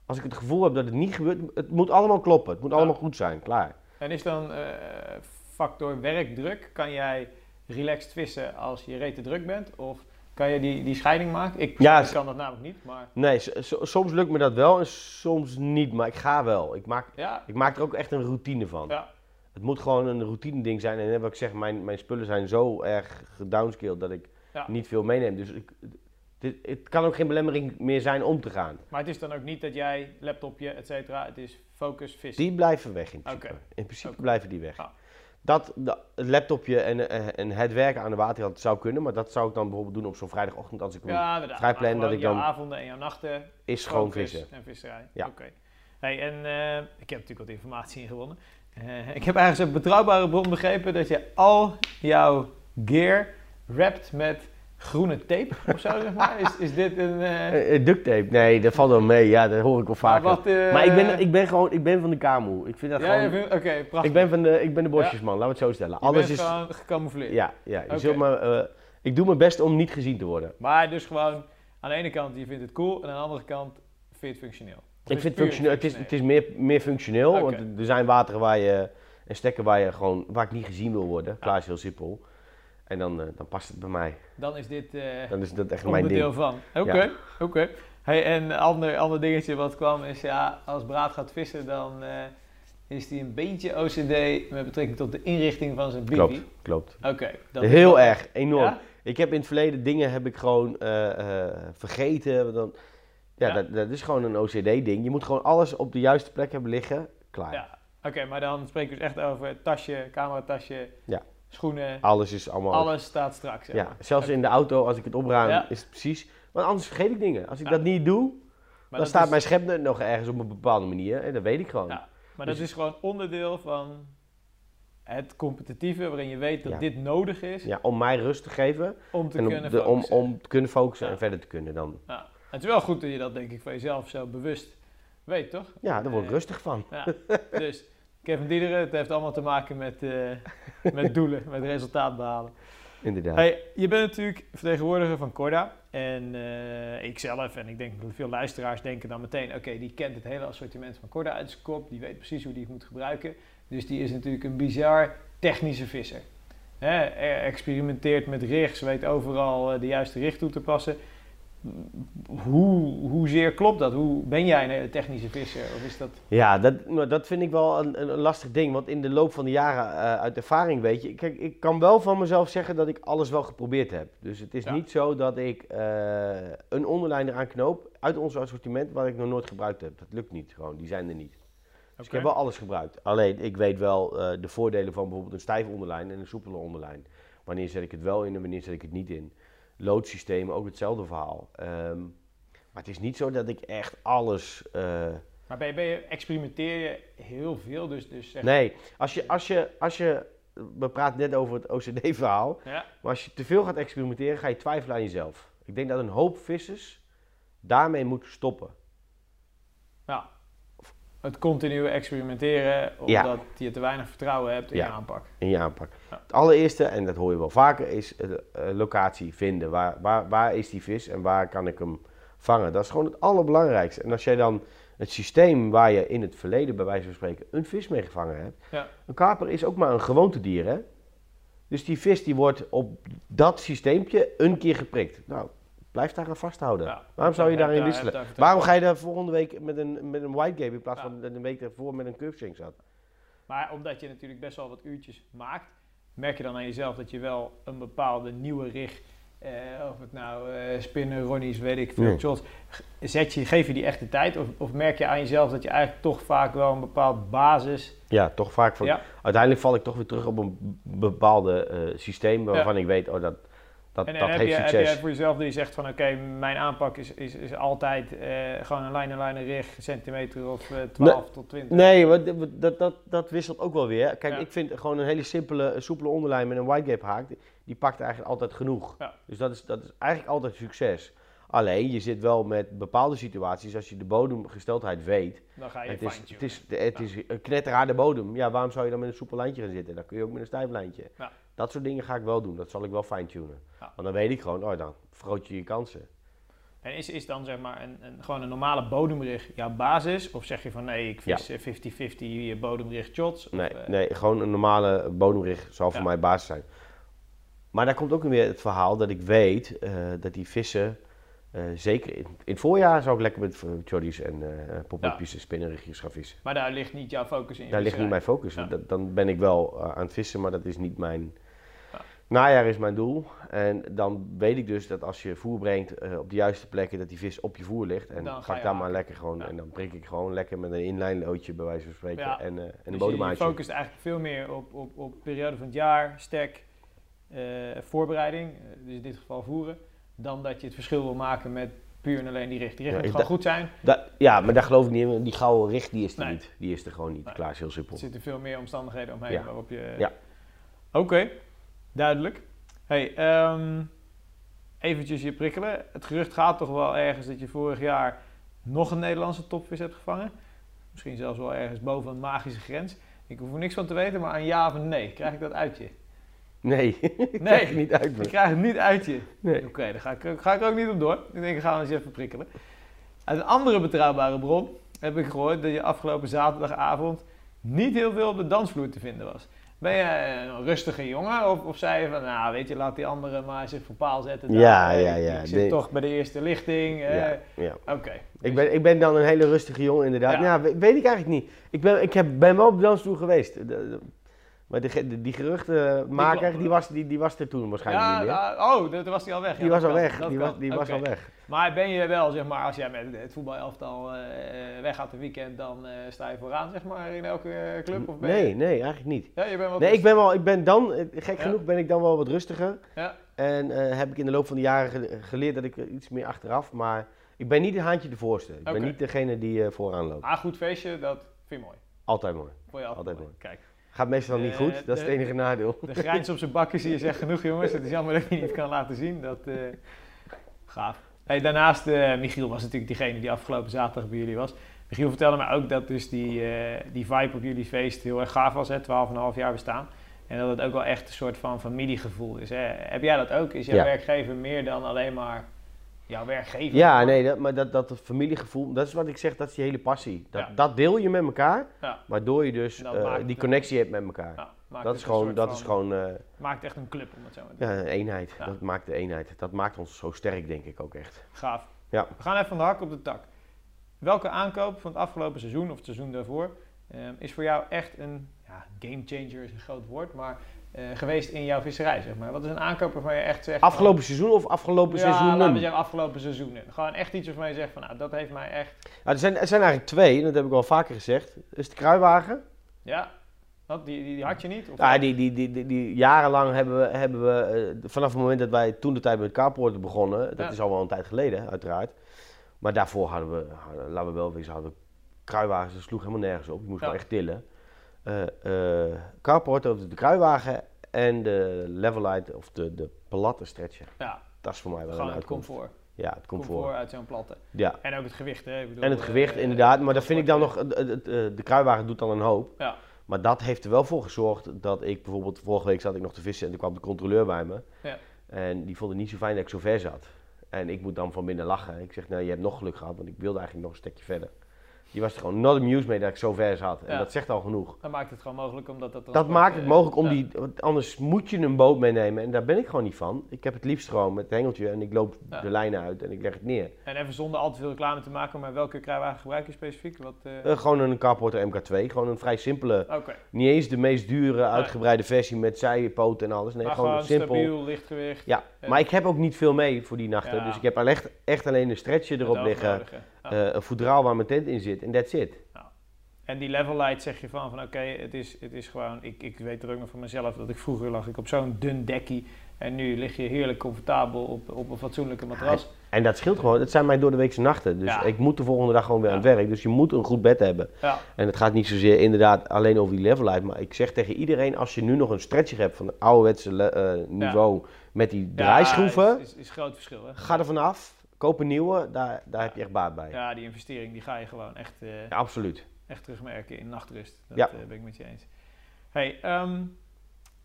Als ik het gevoel heb dat het niet gebeurt, het moet allemaal kloppen. Het moet Ja. allemaal goed zijn, klaar. en is dan eh, factor werkdruk, kan jij relaxed vissen als je rete druk bent? Of kan je die, die scheiding maken? Ik, Ja, ik kan dat namelijk niet, maar Nee, soms lukt me dat wel en soms niet, maar ik ga wel. Ik maak, ja, ik maak er ook echt een routine van. ja, Het moet gewoon een routine ding zijn. En wat ik zeg, mijn, mijn spullen zijn zo erg gedownscaled dat ik Ja. niet veel meeneem. Dus ik, dit, het kan ook geen belemmering meer zijn om te gaan. maar het is dan ook niet dat jij laptopje, et cetera, het is focus vissen. Die blijven weg in principe. In principe blijven die weg. Ja. Dat, het laptopje en, eh, en het werken aan de waterkant zou kunnen, maar dat zou ik dan bijvoorbeeld doen op zo'n vrijdagochtend als ik Ja, vrij plan dat ik jouw dan avonden en jouw nachten is gewoon vissen. En visserij. Ja. Oké. Hey, en eh, ik heb natuurlijk wat informatie ingewonnen. Eh, ik heb ergens een betrouwbare bron begrepen dat je al jouw gear wrapt met groene tape of zo, zeg maar. Is, is dit een... eh, duct tape, nee, dat valt wel mee. Ja, dat hoor ik wel vaker. wat, eh, maar ik ben, ik ben gewoon, ik ben van de KMO. Ik vind dat ja, gewoon... Oké, prachtig. ik ben van de, ik ben de bosjesman, laten we het zo stellen. Je Alles is... gewoon gecamoufleerd. Ja, ja. Zult eh, ik doe mijn best om niet gezien te worden. Maar dus gewoon, aan de ene kant, je vindt het cool. En aan de andere kant, vind je het functioneel. Of Ik vind het functioneel. Het is, het is meer, meer functioneel. Want er zijn wateren waar je. En stekken waar je gewoon. waar ik niet gezien wil worden. Klaar is heel simpel. En dan, eh, dan past het bij mij. Dan is dit eh, Dan is dat echt mijn ding. van. Oké, Ja. oké. Hey, en een ander, ander dingetje wat kwam is, ja, als Braat gaat vissen, dan eh, is hij een beetje OCD met betrekking tot de inrichting van zijn Klopt, bibi. klopt. Oké. dat is Heel erg, enorm. Ja? Ik heb in het verleden dingen heb ik gewoon vergeten. Dan, ja, Ja? Dat, dat is gewoon een OCD-ding. Je moet gewoon alles op de juiste plek hebben liggen. Klaar. Ja. Oké, maar dan spreken we dus echt over tasje, cameratasje, Ja. Schoenen, Alles is allemaal. alles staat straks. ja, maar. zelfs in de auto, als ik het opruim, Ja. is het precies. Want anders vergeet ik dingen. Als ik Ja. dat niet doe, Maar dan staat is- mijn schepnet nog ergens op een bepaalde manier. En dat weet ik gewoon. Ja. Maar Dus- dat is gewoon onderdeel van het competitieve, waarin je weet dat dit nodig is Ja, om mij rust te geven om te kunnen de- om, focussen. om te kunnen focussen en verder te kunnen dan. Ja. Het is wel goed dat je dat denk ik van jezelf zo bewust weet, toch? Ja, daar word ik Eh, rustig van. Ja. dus Kevin Diederen, het heeft allemaal te maken met, eh, met doelen, met resultaat behalen. Inderdaad. Hey, je bent natuurlijk vertegenwoordiger van Corda. En eh ik zelf, en ik denk dat veel luisteraars denken dan meteen... oké, die kent het hele assortiment van Corda uit zijn kop. Die weet precies hoe die het moet gebruiken. Dus die is natuurlijk een bizar technische visser. Hè, er experimenteert met rigs, weet overal eh, de juiste richt toe te passen. Hoe, hoezeer klopt dat? Hoe ben jij een technische visser? Of is dat... Ja, dat, dat vind ik wel een, een, lastig ding. Want in de loop van de jaren eh, uit ervaring weet je... Kijk, ik kan wel van mezelf zeggen dat ik alles wel geprobeerd heb. Dus het is Ja. niet zo dat ik eh, een onderlijn eraan knoop uit ons assortiment wat ik nog nooit gebruikt heb. Dat lukt niet gewoon, die zijn er niet. Dus ik heb wel alles gebruikt. Alleen, ik weet wel eh, de voordelen van bijvoorbeeld een stijve onderlijn en een soepele onderlijn. Wanneer zet ik het wel in en wanneer zet ik het niet in. Loodsystemen, ook hetzelfde verhaal. Ehm, maar het is niet zo dat ik echt alles... eh, Maar ben je, ben je, experimenteer je heel veel? Dus, dus zeg... Nee, als je, als je, als je, we praten net over het OCD-verhaal, Ja, maar als je te veel gaat experimenteren, ga je twijfelen aan jezelf. Ik denk dat een hoop vissers daarmee moeten stoppen. ja. Het continue experimenteren, Ja. omdat je te weinig vertrouwen hebt in Ja. je aanpak. in je aanpak. Ja. Het allereerste, en dat hoor je wel vaker, is eh, eh, locatie vinden. Waar, waar, waar is die vis en waar kan ik hem vangen? Dat is gewoon het allerbelangrijkste. En als jij dan het systeem waar je in het verleden, bij wijze van spreken, een vis mee gevangen hebt. Ja. Een kaper is ook maar een gewoontedier, hè? Dus die vis die wordt op dat systeempje een keer geprikt. Nou, blijf daar aan vasthouden. Ja. Waarom zou je daarin daar- wisselen? daar Waarom ga je daar volgende week met een, met een white game in plaats van een week ervoor met een curveshank zat? Maar omdat je natuurlijk best wel wat uurtjes maakt, merk je dan aan jezelf dat je wel een bepaalde nieuwe rig, eh, of het nou eh spinnen, ronnies, weet ik veel, shots, zet je, geef je die echt de tijd? Of, of merk je aan jezelf dat je eigenlijk toch vaak wel een bepaald basis... Ja, toch vaak van. Ja. Uiteindelijk val ik toch weer terug op een bepaalde eh, systeem waarvan ik weet, oh, dat, dat, En, en dat heb, heeft je, heb jij voor jezelf je zegt van oké, mijn aanpak is, is, is altijd eh, gewoon een lijn-en-lijnen rig, centimeter of eh 12 tot 20? Nee, dat, dat, dat, wisselt ook wel weer. Kijk, Ja. ik vind gewoon een hele simpele, eh, soepele onderlijn met een white gap haak, die, die pakt eigenlijk altijd genoeg. Ja. Dus dat is, dat is eigenlijk altijd succes. Alleen, je zit wel met bepaalde situaties, als je de bodemgesteldheid weet. Dan ga je Het is, het, is, het is een knetterharde bodem. Ja, waarom zou je dan met een soepel lijntje gaan zitten? Dan kun je ook met een stijf lijntje. Ja. Dat soort dingen ga ik wel doen. Dat zal ik wel fine-tunen. Ja. Want dan weet ik gewoon, oh, dan vergroot je je kansen. En is, is dan zeg maar een, een, gewoon een normale bodemrig jouw basis? Of zeg je van nee, ik vis eh, 50-50 bodemrig shots? Of, Nee, eh, nee, gewoon een normale bodemrig zal voor Ja. mij basis zijn. Maar daar komt ook weer het verhaal dat ik weet eh, dat die vissen, eh, zeker in, in het voorjaar zou ik lekker met chodies en eh pop-upjes en spinnenrigjes gaan vissen. Maar daar ligt niet jouw focus in. Daar ligt niet mijn focus. Ja. Dat- dan ben ik wel eh, aan het vissen, maar dat is niet mijn... Ja. Najaar is mijn doel. En dan weet ik dus dat als je voer brengt eh, op de juiste plekken, dat die vis op je voer ligt. En Dan ga je daar maar lekker gewoon. Ja. En dan prik ik gewoon lekker met een inlijnloodje bij wijze van spreken. Ja. En, eh, en Dus een je, je bodemaatje. focust eigenlijk veel meer op, op, op periode van het jaar, stek, eh, voorbereiding, dus in dit geval voeren, dan dat je het verschil wil maken met puur en alleen die richt. Die richt Ja, moet ik gewoon goed zijn. Ja, maar daar geloof ik niet in. Die gouden richt, die is er Nee. niet. Die is er gewoon niet. Nee. Klaar, is heel simpel. Er zitten veel meer omstandigheden omheen waarop je... Ja. Oké, duidelijk. Hey, ehm eventjes je prikkelen. Het gerucht gaat toch wel ergens dat je vorig jaar nog een Nederlandse topvis hebt gevangen. Misschien zelfs wel ergens boven een magische grens. Ik hoef er niks van te weten, maar een ja of een nee. Krijg ik dat uit je? Nee, ik Nee. krijg het niet uit Ik krijg het niet uit je. Nee. Oké, daar ga ik, ga ik ook niet op door. Ik denk, ik ga eens even prikkelen. Uit een andere betrouwbare bron heb ik gehoord dat je afgelopen zaterdagavond niet heel veel op de dansvloer te vinden was. Ben je een rustige jongen of, of zei je van, nou weet je, laat die anderen maar zich voor paal zetten. Ja, ja, ik- ja. Ik zit toch bij de eerste lichting. eh, Ja, ja. Oké. Ik, ben, ik ben dan een hele rustige jongen, inderdaad. Ja. We- weet ik eigenlijk niet. Ik ben, ik heb, ben wel op de dansstoel geweest. De- de- maar de- die geruchtenmaker, kloppen. die, was, die, die was er toen waarschijnlijk Ja, niet meer. ja, oh, dat was hij al weg. Ja, die was al kan, weg. Die, was, die was al weg. Maar ben je wel, zeg maar, als jij met het voetbalelftal eh weggaat een weekend, dan eh, sta je vooraan, zeg maar, in elke eh, club? Of ben Nee, Je... nee, eigenlijk niet. Ja, je bent wel Nee, ik ben wel, ik ben dan, gek genoeg, ben ik dan wel wat rustiger. Ja. En heb ik in de loop van de jaren ge- geleerd dat ik iets meer achteraf, maar ik ben niet het haantje de voorste. Ik ben niet degene die vooraan loopt. Maar goed feestje, dat vind je mooi. Altijd mooi. Voor je altijd, Altijd mooi. Kijk, Gaat meestal niet Eh, goed, dat is het enige nadeel. de grijns op zijn bakken zie je zegt genoeg jongens. Het is jammer dat je niet kan laten zien. Dat, eh, gaaf. Hey, daarnaast, eh, Michiel was natuurlijk diegene die afgelopen zaterdag bij jullie was. Michiel vertelde mij ook dat dus die, die vibe op jullie feest heel erg gaaf was. hè, 12,5 jaar bestaan. En dat het ook wel echt een soort van familiegevoel is. Hè. Heb jij dat ook? Is jouw Ja. werkgever meer dan alleen maar jouw werkgever. Ja, nee, dat, maar dat, dat familiegevoel, dat is wat ik zeg, dat is die hele passie. Dat, Ja. dat deel je met elkaar, Ja. waardoor je dus eh, die connectie hebt met elkaar. Ja, maakt dat is gewoon, dat is gewoon Maakt echt een club, om het zo maar te ja, een eenheid. Dat maakt de eenheid. Dat maakt ons zo sterk, denk ik ook echt. Gaaf. Ja. We gaan even van de hak op de tak. Welke aankoop van het afgelopen seizoen of het seizoen daarvoor ehm, is voor jou echt een ja, game changer is een groot woord, maar geweest in jouw visserij, zeg maar? Wat is een aankoop waarvan je echt zegt... Afgelopen seizoen of afgelopen ja, laten we seizoenen? zeggen afgelopen seizoenen. Gewoon echt iets waarvan je zegt van, nou, dat heeft mij echt... Ja, er, zijn, er zijn eigenlijk twee, en dat heb ik al vaker gezegd. Dat is de kruiwagen. Ja, wat, die, die, die had je niet? Of Ja, die, die, die, die, die jarenlang hebben we, hebben we eh, vanaf het moment dat wij toen de tijd met carporten begonnen, dat Ja. is al wel een tijd geleden uiteraard. Maar daarvoor hadden we, hadden- laten we wel wezen, hadden we kruiwagens, dat sloeg helemaal nergens op. Je moest Ja. wel echt tillen. Eh eh carporten, of de kruiwagen en de levelite of de, de platte stretcher. Ja, Dat is voor mij wel gewoon een het uitkomst. comfort. Ja, het comfort. Comfort uit zo'n platte. Ja. En ook het gewicht, hè? Ik bedoel, En het eh, gewicht inderdaad, maar dat vind ik dan nog, de kruiwagen doet dan een hoop. Ja. Maar dat heeft er wel voor gezorgd dat ik bijvoorbeeld, vorige week zat ik nog te vissen en toen kwam de controleur bij me. Ja. En die vond het niet zo fijn dat ik zo ver zat. En ik moet dan van binnen lachen. Ik zeg, nou je hebt nog geluk gehad, want ik wilde eigenlijk nog een stukje verder. Die was er gewoon not amused mee dat ik zo ver zat. En Ja. dat zegt al genoeg. Dan maakt het gewoon mogelijk omdat dat Dat maakt het eh, mogelijk om ja. die, anders moet je een boot meenemen en daar ben ik gewoon niet van. Ik heb het liefst gewoon met het hengeltje en ik loop Ja. de lijnen uit en ik leg het neer. En even zonder al te veel reclame te maken, maar welke kruiwagen gebruik je specifiek? Wat, eh, Eh, gewoon een Carporter MK2, gewoon een vrij simpele, Oké, niet eens de meest dure uitgebreide versie met zijpoten en alles. Nee, maar gewoon, gewoon simpel. stabiel, lichtgewicht. Ja, maar ik heb ook niet veel mee voor die nachten. Dus ik heb echt, echt alleen een stretcher erop liggen. Ja. eh, een voedraal waar mijn tent in zit en that's it. En die level light zeg je van, van oké, het, is, het is gewoon, ik, ik weet er ook nog van mezelf dat ik vroeger lag ik op zo'n dun dekkie en nu lig je heerlijk comfortabel op, op een fatsoenlijke matras. En dat scheelt gewoon. Het zijn mijn door de weekse nachten. Dus Ja. ik moet de volgende dag gewoon weer Ja. aan het werk. Dus je moet een goed bed hebben. Ja, En het gaat niet zozeer inderdaad alleen over die levelheid. Maar ik zeg tegen iedereen, als je nu nog een stretcher hebt van het ouderwetse eh, niveau met die draaischroeven, Ja, is, is, is groot verschil hè. ga er vanaf. Koop een nieuwe, daar, daar heb je echt baat bij. Ja, die investering die ga je gewoon echt, eh, Ja, absoluut. echt terugmerken in nachtrust. Dat Ja. eh, ben ik met je eens. Hey, ehm,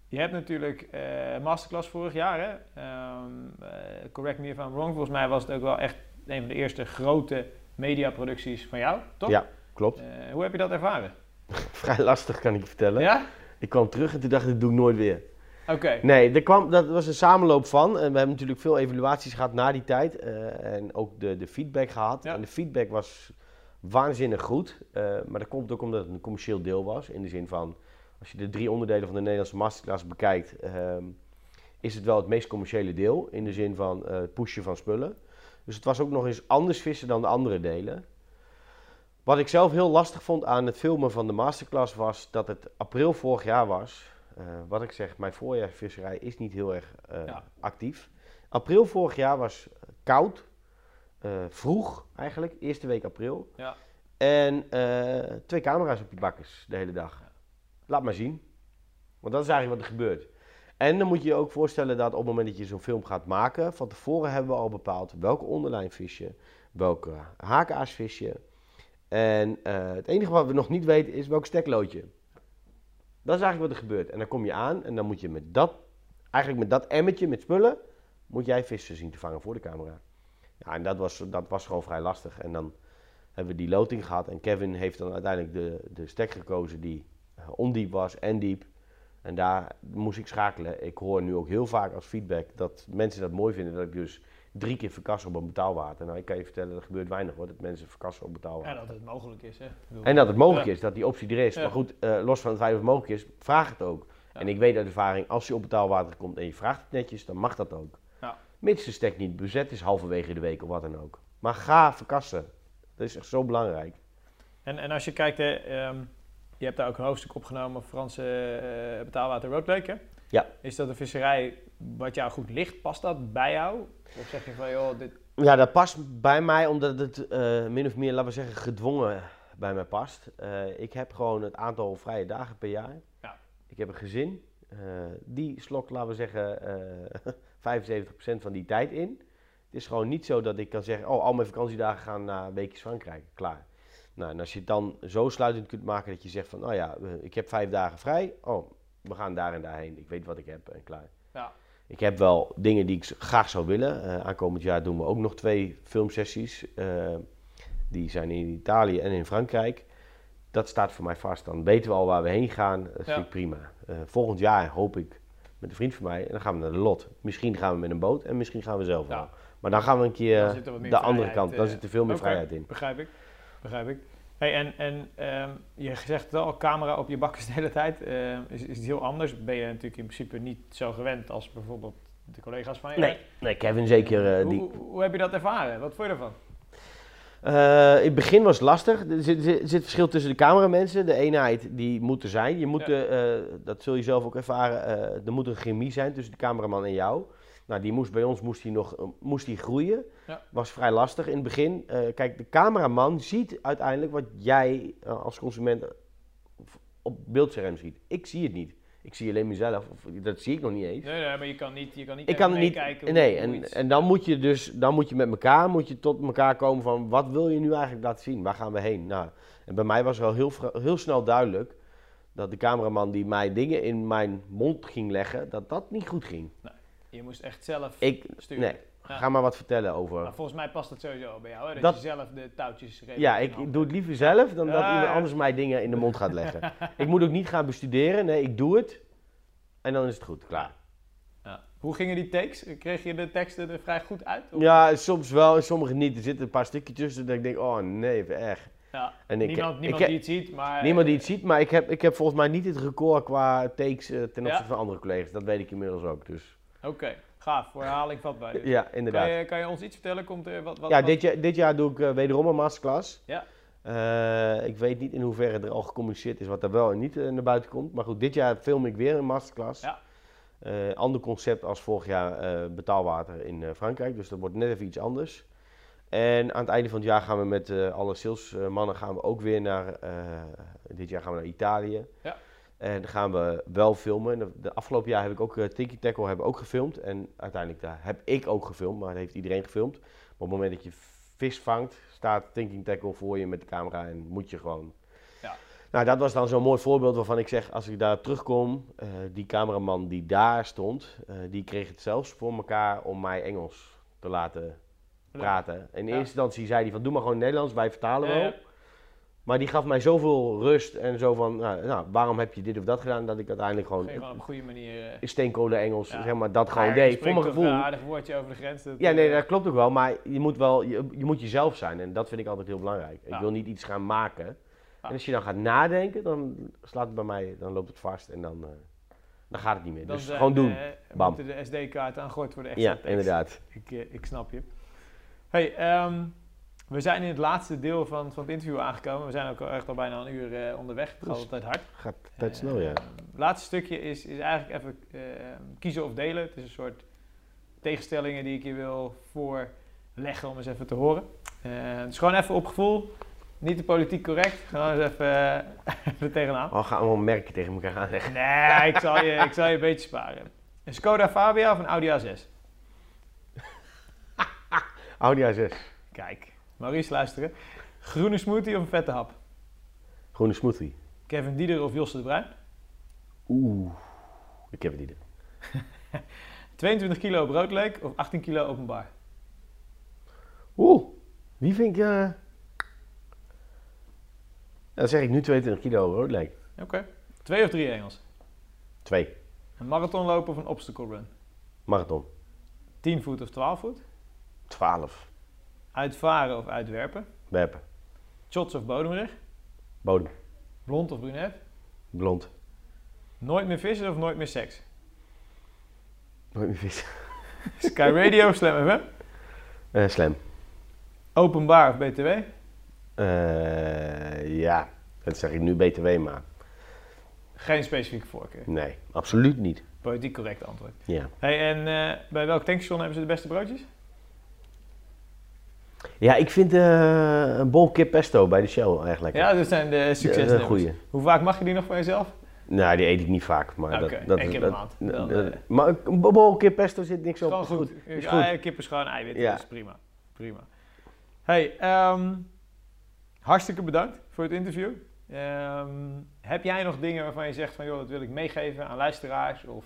je hebt natuurlijk eh, masterclass vorig jaar, hè? Ehm, eh, correct me if I'm wrong. Volgens mij was het ook wel echt een van de eerste grote mediaproducties van jou, toch? Ja, klopt. Hoe heb je dat ervaren? Vrij lastig kan ik je vertellen. Ja? Ik kwam terug en toen dacht ik, dat doe ik nooit weer. Oké. Nee, er kwam, dat was een samenloop van. En we hebben natuurlijk veel evaluaties gehad na die tijd. eh, en ook de, de feedback gehad. Ja. En de feedback was waanzinnig goed. eh, maar dat komt ook omdat het een commercieel deel was. In de zin van, als je de drie onderdelen van de Nederlandse masterclass bekijkt... ehm, is het wel het meest commerciële deel. In de zin van eh, het pushen van spullen. Dus het was ook nog eens anders vissen dan de andere delen. Wat ik zelf heel lastig vond aan het filmen van de masterclass was dat het april vorig jaar was. Eh, wat ik zeg, mijn voorjaarsvisserij is niet heel erg eh, Ja. actief. April vorig jaar was koud, eh, vroeg eigenlijk, eerste week april. Ja. En twee camera's op die bakkers de hele dag. Laat maar zien. Want dat is eigenlijk wat er gebeurt. En dan moet je je ook voorstellen dat op het moment dat je zo'n film gaat maken, van tevoren hebben we al bepaald welke onderlijn vis je, welke vis je. En het enige wat we nog niet weten is welk stekloodje. Dat is eigenlijk wat er gebeurt. En dan kom je aan en dan moet je met dat, eigenlijk met dat emmertje met spullen, moet jij vissen zien te vangen voor de camera. Ja, en dat was, dat was gewoon vrij lastig. En dan hebben we die loting gehad en Kevin heeft dan uiteindelijk de, de stek gekozen die eh, ondiep was en diep. En daar moest ik schakelen. Ik hoor nu ook heel vaak als feedback dat mensen dat mooi vinden dat ik dus drie keer verkas op een betaalwater. Nou, ik kan je vertellen, dat gebeurt weinig hoor, dat mensen verkassen op betaalwater. Ja, dat het mogelijk is, hè. Bedoel, En dat het mogelijk Ja. is, dat die optie er is. Ja. Maar goed, eh, los van het feit dat het mogelijk is, vraag het ook. Ja. En ik weet uit ervaring, als je op betaalwater komt en je vraagt het netjes, dan mag dat ook. Ja. Mits de stek niet bezet is halverwege de week of wat dan ook. Maar ga verkassen. Dat is echt zo belangrijk. En, en als je kijkt, hè, ehm, je hebt daar ook een hoofdstuk opgenomen, Franse eh, betaalwater Roodleek, hè? Ja. Is dat een visserij wat jou goed ligt? Past dat bij jou? Of zeg je van, joh, dit... Ja, dat past bij mij omdat het eh, min of meer, laten we zeggen, gedwongen bij mij past. Eh, ik heb gewoon het aantal vrije dagen per jaar. Ja. Ik heb een gezin. eh, die slokt, laten we zeggen, eh 75% van die tijd in. Het is gewoon niet zo dat ik kan zeggen, oh, al mijn vakantiedagen gaan naar weekjes Frankrijk. Klaar. Nou, en als je het dan zo sluitend kunt maken dat je zegt van, nou ja, eh, ik heb vijf dagen vrij. Oh, we gaan daar en daarheen. Ik weet wat ik heb en klaar. Ik heb wel dingen die ik graag zou willen. Eh, aankomend jaar doen we ook nog twee filmsessies. Eh, die zijn in Italië en in Frankrijk. Dat staat voor mij vast. Dan weten we al waar we heen gaan. Dat Ja. vind ik prima. Eh, volgend jaar hoop ik met een vriend van mij. En dan gaan we naar de lot. Misschien gaan we met een boot en misschien gaan we zelf Ja. Maar dan gaan we een keer de er andere kant. Dan zit er veel meer vrijheid in. Begrijp ik. Begrijp ik. Hey, en en ehm, je zegt het al, camera op je bakkers de hele tijd. Ehm, is, is het heel anders? Ben je natuurlijk in principe niet zo gewend als bijvoorbeeld de collega's van je? Nee, nee Kevin zeker. Hoe, die, hoe, hoe heb je dat ervaren? Wat vond je ervan? Eh, in het begin was het lastig. Er zit, zit, zit verschil tussen de cameramensen. De eenheid die moet er zijn. Je moet, Ja. eh, dat zul je zelf ook ervaren. er moet een chemie zijn tussen de cameraman en jou. Nou, die moest bij ons moest die nog eh, moest die groeien. Ja. Was vrij lastig in het begin. Eh, kijk, de cameraman ziet uiteindelijk wat jij eh, als consument op beeldscherm ziet. Ik zie het niet. Ik zie alleen mezelf. Of, dat zie ik nog niet eens. Nee, nee, maar je kan niet, je kan niet Ik kan niet. meekijken hoe- Nee, en, iets- en dan moet je dus dan moet je met elkaar moet je tot elkaar komen van wat wil je nu eigenlijk laten zien? Waar gaan we heen? Nou, en bij mij was wel heel, heel snel duidelijk dat de cameraman die mij dingen in mijn mond ging leggen, dat dat niet goed ging. Je moest echt zelf Ik, sturen. nee, Ja. ga maar wat vertellen over. Maar volgens mij past het sowieso bij jou, hè? Dat, Dat- je zelf de touwtjes Ja, ik doe het liever zelf dan dat iemand anders mij dingen in de mond gaat leggen. ik moet ook niet gaan bestuderen. Nee, ik doe het en dan is het goed. Klaar. Ja. Hoe gingen die takes? Kreeg je de teksten er vrij goed uit? Of- Ja, soms wel en sommige niet. Er zitten een paar stukjes tussen dat ik denk, oh nee, erg. Ja. En ik, niemand niemand die het ziet, maar... Niemand die het ziet, maar ik heb, ik heb volgens mij niet het record qua takes eh, ten Ja. opzichte van andere collega's. Dat weet ik inmiddels ook. Dus Oké, gaaf. Voor herhaling vatbaar dus. ja, Kan inderdaad. je, kan je ons iets vertellen? Komt er wat... wat ja, dit jaar, dit jaar doe ik eh, wederom een masterclass. Ja. Eh, ik weet niet in hoeverre er al gecommuniceerd is wat er wel en niet eh, naar buiten komt. Maar goed, dit jaar film ik weer een masterclass. Ja. Ander concept als vorig jaar betaalwater in Frankrijk. Dus dat wordt net even iets anders. En aan het einde van het jaar gaan we met alle salesmannen gaan we ook weer naar... dit jaar gaan we naar Italië. Ja. En dan gaan we wel filmen. De, de afgelopen jaar heb ik ook uh, Tiki Tackle hebben ook gefilmd. En uiteindelijk daar heb ik ook gefilmd, maar dat heeft iedereen gefilmd. Maar op het moment dat je vis vangt, staat Thinking Tackle voor je met de camera en moet je gewoon. Ja. Nou, dat was dan zo'n mooi voorbeeld waarvan ik zeg, als ik daar terugkom, eh, die cameraman die daar stond, eh, die kreeg het zelfs voor elkaar om mij Engels te laten praten. In Ja. eerste instantie zei hij van, doe maar gewoon Nederlands, wij vertalen wel. Maar die gaf mij zoveel rust en zo van, nou, nou, waarom heb je dit of dat gedaan, dat ik uiteindelijk gewoon Gewoon op een goede manier... eh, in steenkolen Engels, Ja. zeg maar, dat gewoon deed. Voor mijn gevoel. Een aardig woordje over de grens. dat, Ja, nee, eh, dat klopt ook wel, maar je moet wel, je, je moet jezelf zijn en dat vind ik altijd heel belangrijk. Ja. Ik wil niet iets gaan maken. En als je dan gaat nadenken, dan slaat het bij mij, dan loopt het vast en dan, eh, dan gaat het niet meer. dan dus gewoon doen. eh, Bam. moeten de SD-kaarten aan gort worden extra Ja, inderdaad. Ik, ik snap je. Hey, ehm, we zijn in het laatste deel van, van het interview aangekomen. We zijn ook al echt al bijna een uur eh, onderweg. Het gaat altijd hard. Gaat tijd snel, ja. Het laatste stukje is, is eigenlijk even eh, kiezen of delen. Het is een soort tegenstellingen die ik je wil voorleggen om eens even te horen. Dus gewoon even op gevoel. Niet te politiek correct. Gewoon eens even, eh, even tegenaan. Oh, gaan allemaal merken tegen elkaar aanleggen. Nee, ik zal, je, ik zal je een beetje sparen. Een Skoda Fabia of een Audi A6? Audi A6. Kijk, Maurice luisteren. Groene smoothie of een vette hap? Groene smoothie. Kevin Dieder of Josse de Bruin? Oeh, ik heb het niet. 22 kilo op Roodleek of 18 kilo openbaar? Oeh, wie vind ik... eh Dan zeg ik nu 22 kilo rood lijkt. Oké. Twee of drie Engels? Twee. Een marathon lopen of een obstacle run? Marathon. 10 voet of 12 voet? 12. Uitvaren of uitwerpen? Werpen. Shots of bodemrig? Bodem. Blond of brunet? Blond. Nooit meer vissen of nooit meer seks? Nooit meer vis. Sky Radio of Slam FM? Eh, slam. Openbaar of BTW? Eh, ja, dat zeg ik nu BTW, maar Geen specifieke voorkeur. nee, absoluut niet. Politiek correct antwoord. Ja, Hey, en eh, bij welk tankstation hebben ze de beste broodjes? Ja ik vind eh, een bol kip pesto bij de Shell eigenlijk. Ja, dat zijn de dat succesnummers. goeie. Hoe vaak mag je die nog van jezelf? Nou, die eet ik niet vaak, maar Oké, dat, dat één keer per dat- maand. dat- Dan, dat- eh, maar een bol kip pesto zit niks op. gewoon is goed. Is Ja, goed. kip is gewoon eiwit, Ja. dat is prima. prima. Hey, ehm, hartstikke bedankt voor het interview. Ehm, heb jij nog dingen waarvan je zegt van joh, dat wil ik meegeven aan luisteraars of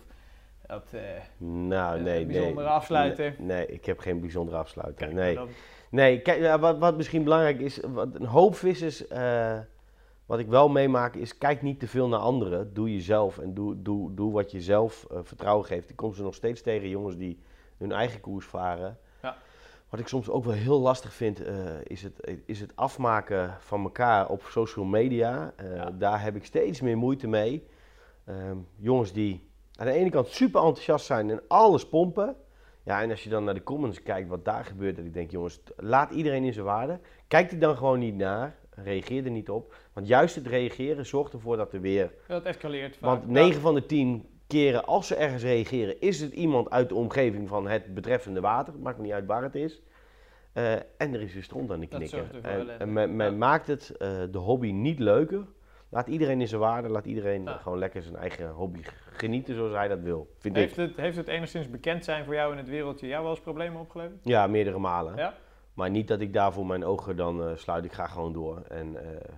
Dat, eh, Nou, nee, een nee. bijzondere afsluiter? Nee, nee, ik heb geen bijzondere afsluiter. kijk, nee. Nee, kijk, ja, wat, wat misschien belangrijk is, wat een hoop vissers, eh, wat ik wel meemaak, is kijk niet te veel naar anderen. Doe jezelf en doe, doe, doe wat je zelf eh, vertrouwen geeft. Ik kom ze nog steeds tegen, jongens die hun eigen koers varen. Ja. Wat ik soms ook wel heel lastig vind, eh, is, het, is het afmaken van elkaar op social media. Ja. Daar heb ik steeds meer moeite mee. Ehm, jongens die aan de ene kant super enthousiast zijn en alles pompen. Ja, en als je dan naar de comments kijkt wat daar gebeurt, dat ik denk, jongens, laat iedereen in zijn waarde. Kijk er dan gewoon niet naar, reageer er niet op. Want juist het reageren zorgt ervoor dat er weer... Dat escaleert vaak. Want 9 van de 10 keren, als ze ergens reageren, is het iemand uit de omgeving van het betreffende water. Maakt niet uit waar het is. Eh, en er is weer stront aan de knikker. er En, men, men Ja. maakt het, eh, de hobby niet leuker. Laat iedereen in zijn waarde, laat iedereen Ja. gewoon lekker zijn eigen hobby genieten zoals hij dat wil. Vind Heeft ik. het, heeft het enigszins bekend zijn voor jou in het wereldje jou wel eens problemen opgeleverd? Ja, meerdere malen. Ja? Maar niet dat ik daarvoor mijn ogen dan eh, sluit. Ik ga gewoon door. En, eh,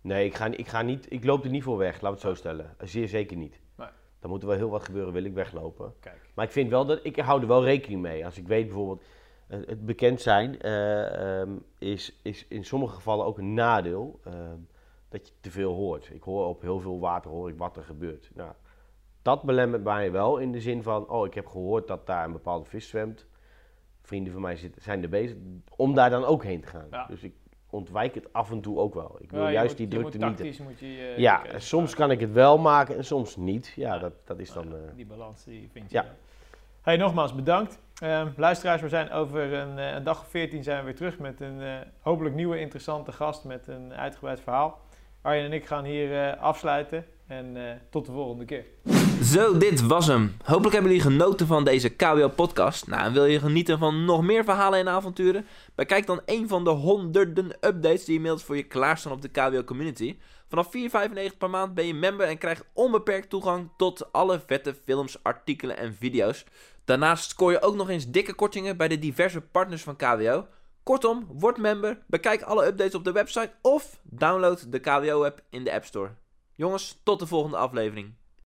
nee, ik, ga, ik, ga niet, ik loop er niet voor weg, laat het zo stellen. Zeer zeker niet. Nee. Dan moet er wel heel wat gebeuren, wil ik weglopen. Kijk. Maar ik vind wel dat, ik hou er wel rekening mee. Als ik weet bijvoorbeeld, het bekend zijn eh, ehm, is, is in sommige gevallen ook een nadeel. ehm, dat je te veel hoort. Ik hoor op heel veel water hoor ik wat er gebeurt. Nou, dat belemmert mij wel in de zin van, oh ik heb gehoord dat daar een bepaalde vis zwemt. Vrienden van mij zitten, zijn er bezig om daar dan ook heen te gaan. Ja. Dus ik ontwijk het af en toe ook wel. Ik wil Ja, juist moet- die drukte moet niet. moet je, eh, Ja, en soms maken. kan ik het wel maken en soms niet. Ja, Ja. dat, dat is dan... Eh, die balans die vind je. Ja. Hey, nogmaals bedankt. Ehm, luisteraars, we zijn over een, eh, een dag of 14 zijn we weer terug met een hopelijk nieuwe interessante gast met een uitgebreid verhaal. Arjen en ik gaan hier eh, afsluiten en eh, tot de volgende keer. Zo, dit was hem. Hopelijk hebben jullie genoten van deze KWO-podcast. Nou, en wil je genieten van nog meer verhalen en avonturen? Bekijk dan een van de honderden updates die inmiddels voor je klaarstaan op de KWO-community. Vanaf 4,95 per maand ben je member en krijgt onbeperkt toegang tot alle vette films, artikelen en video's. Daarnaast scoor je ook nog eens dikke kortingen bij de diverse partners van KWO. Kortom, word member, bekijk alle updates op de website of download de KWO-app in de App Store. Jongens, tot de volgende aflevering.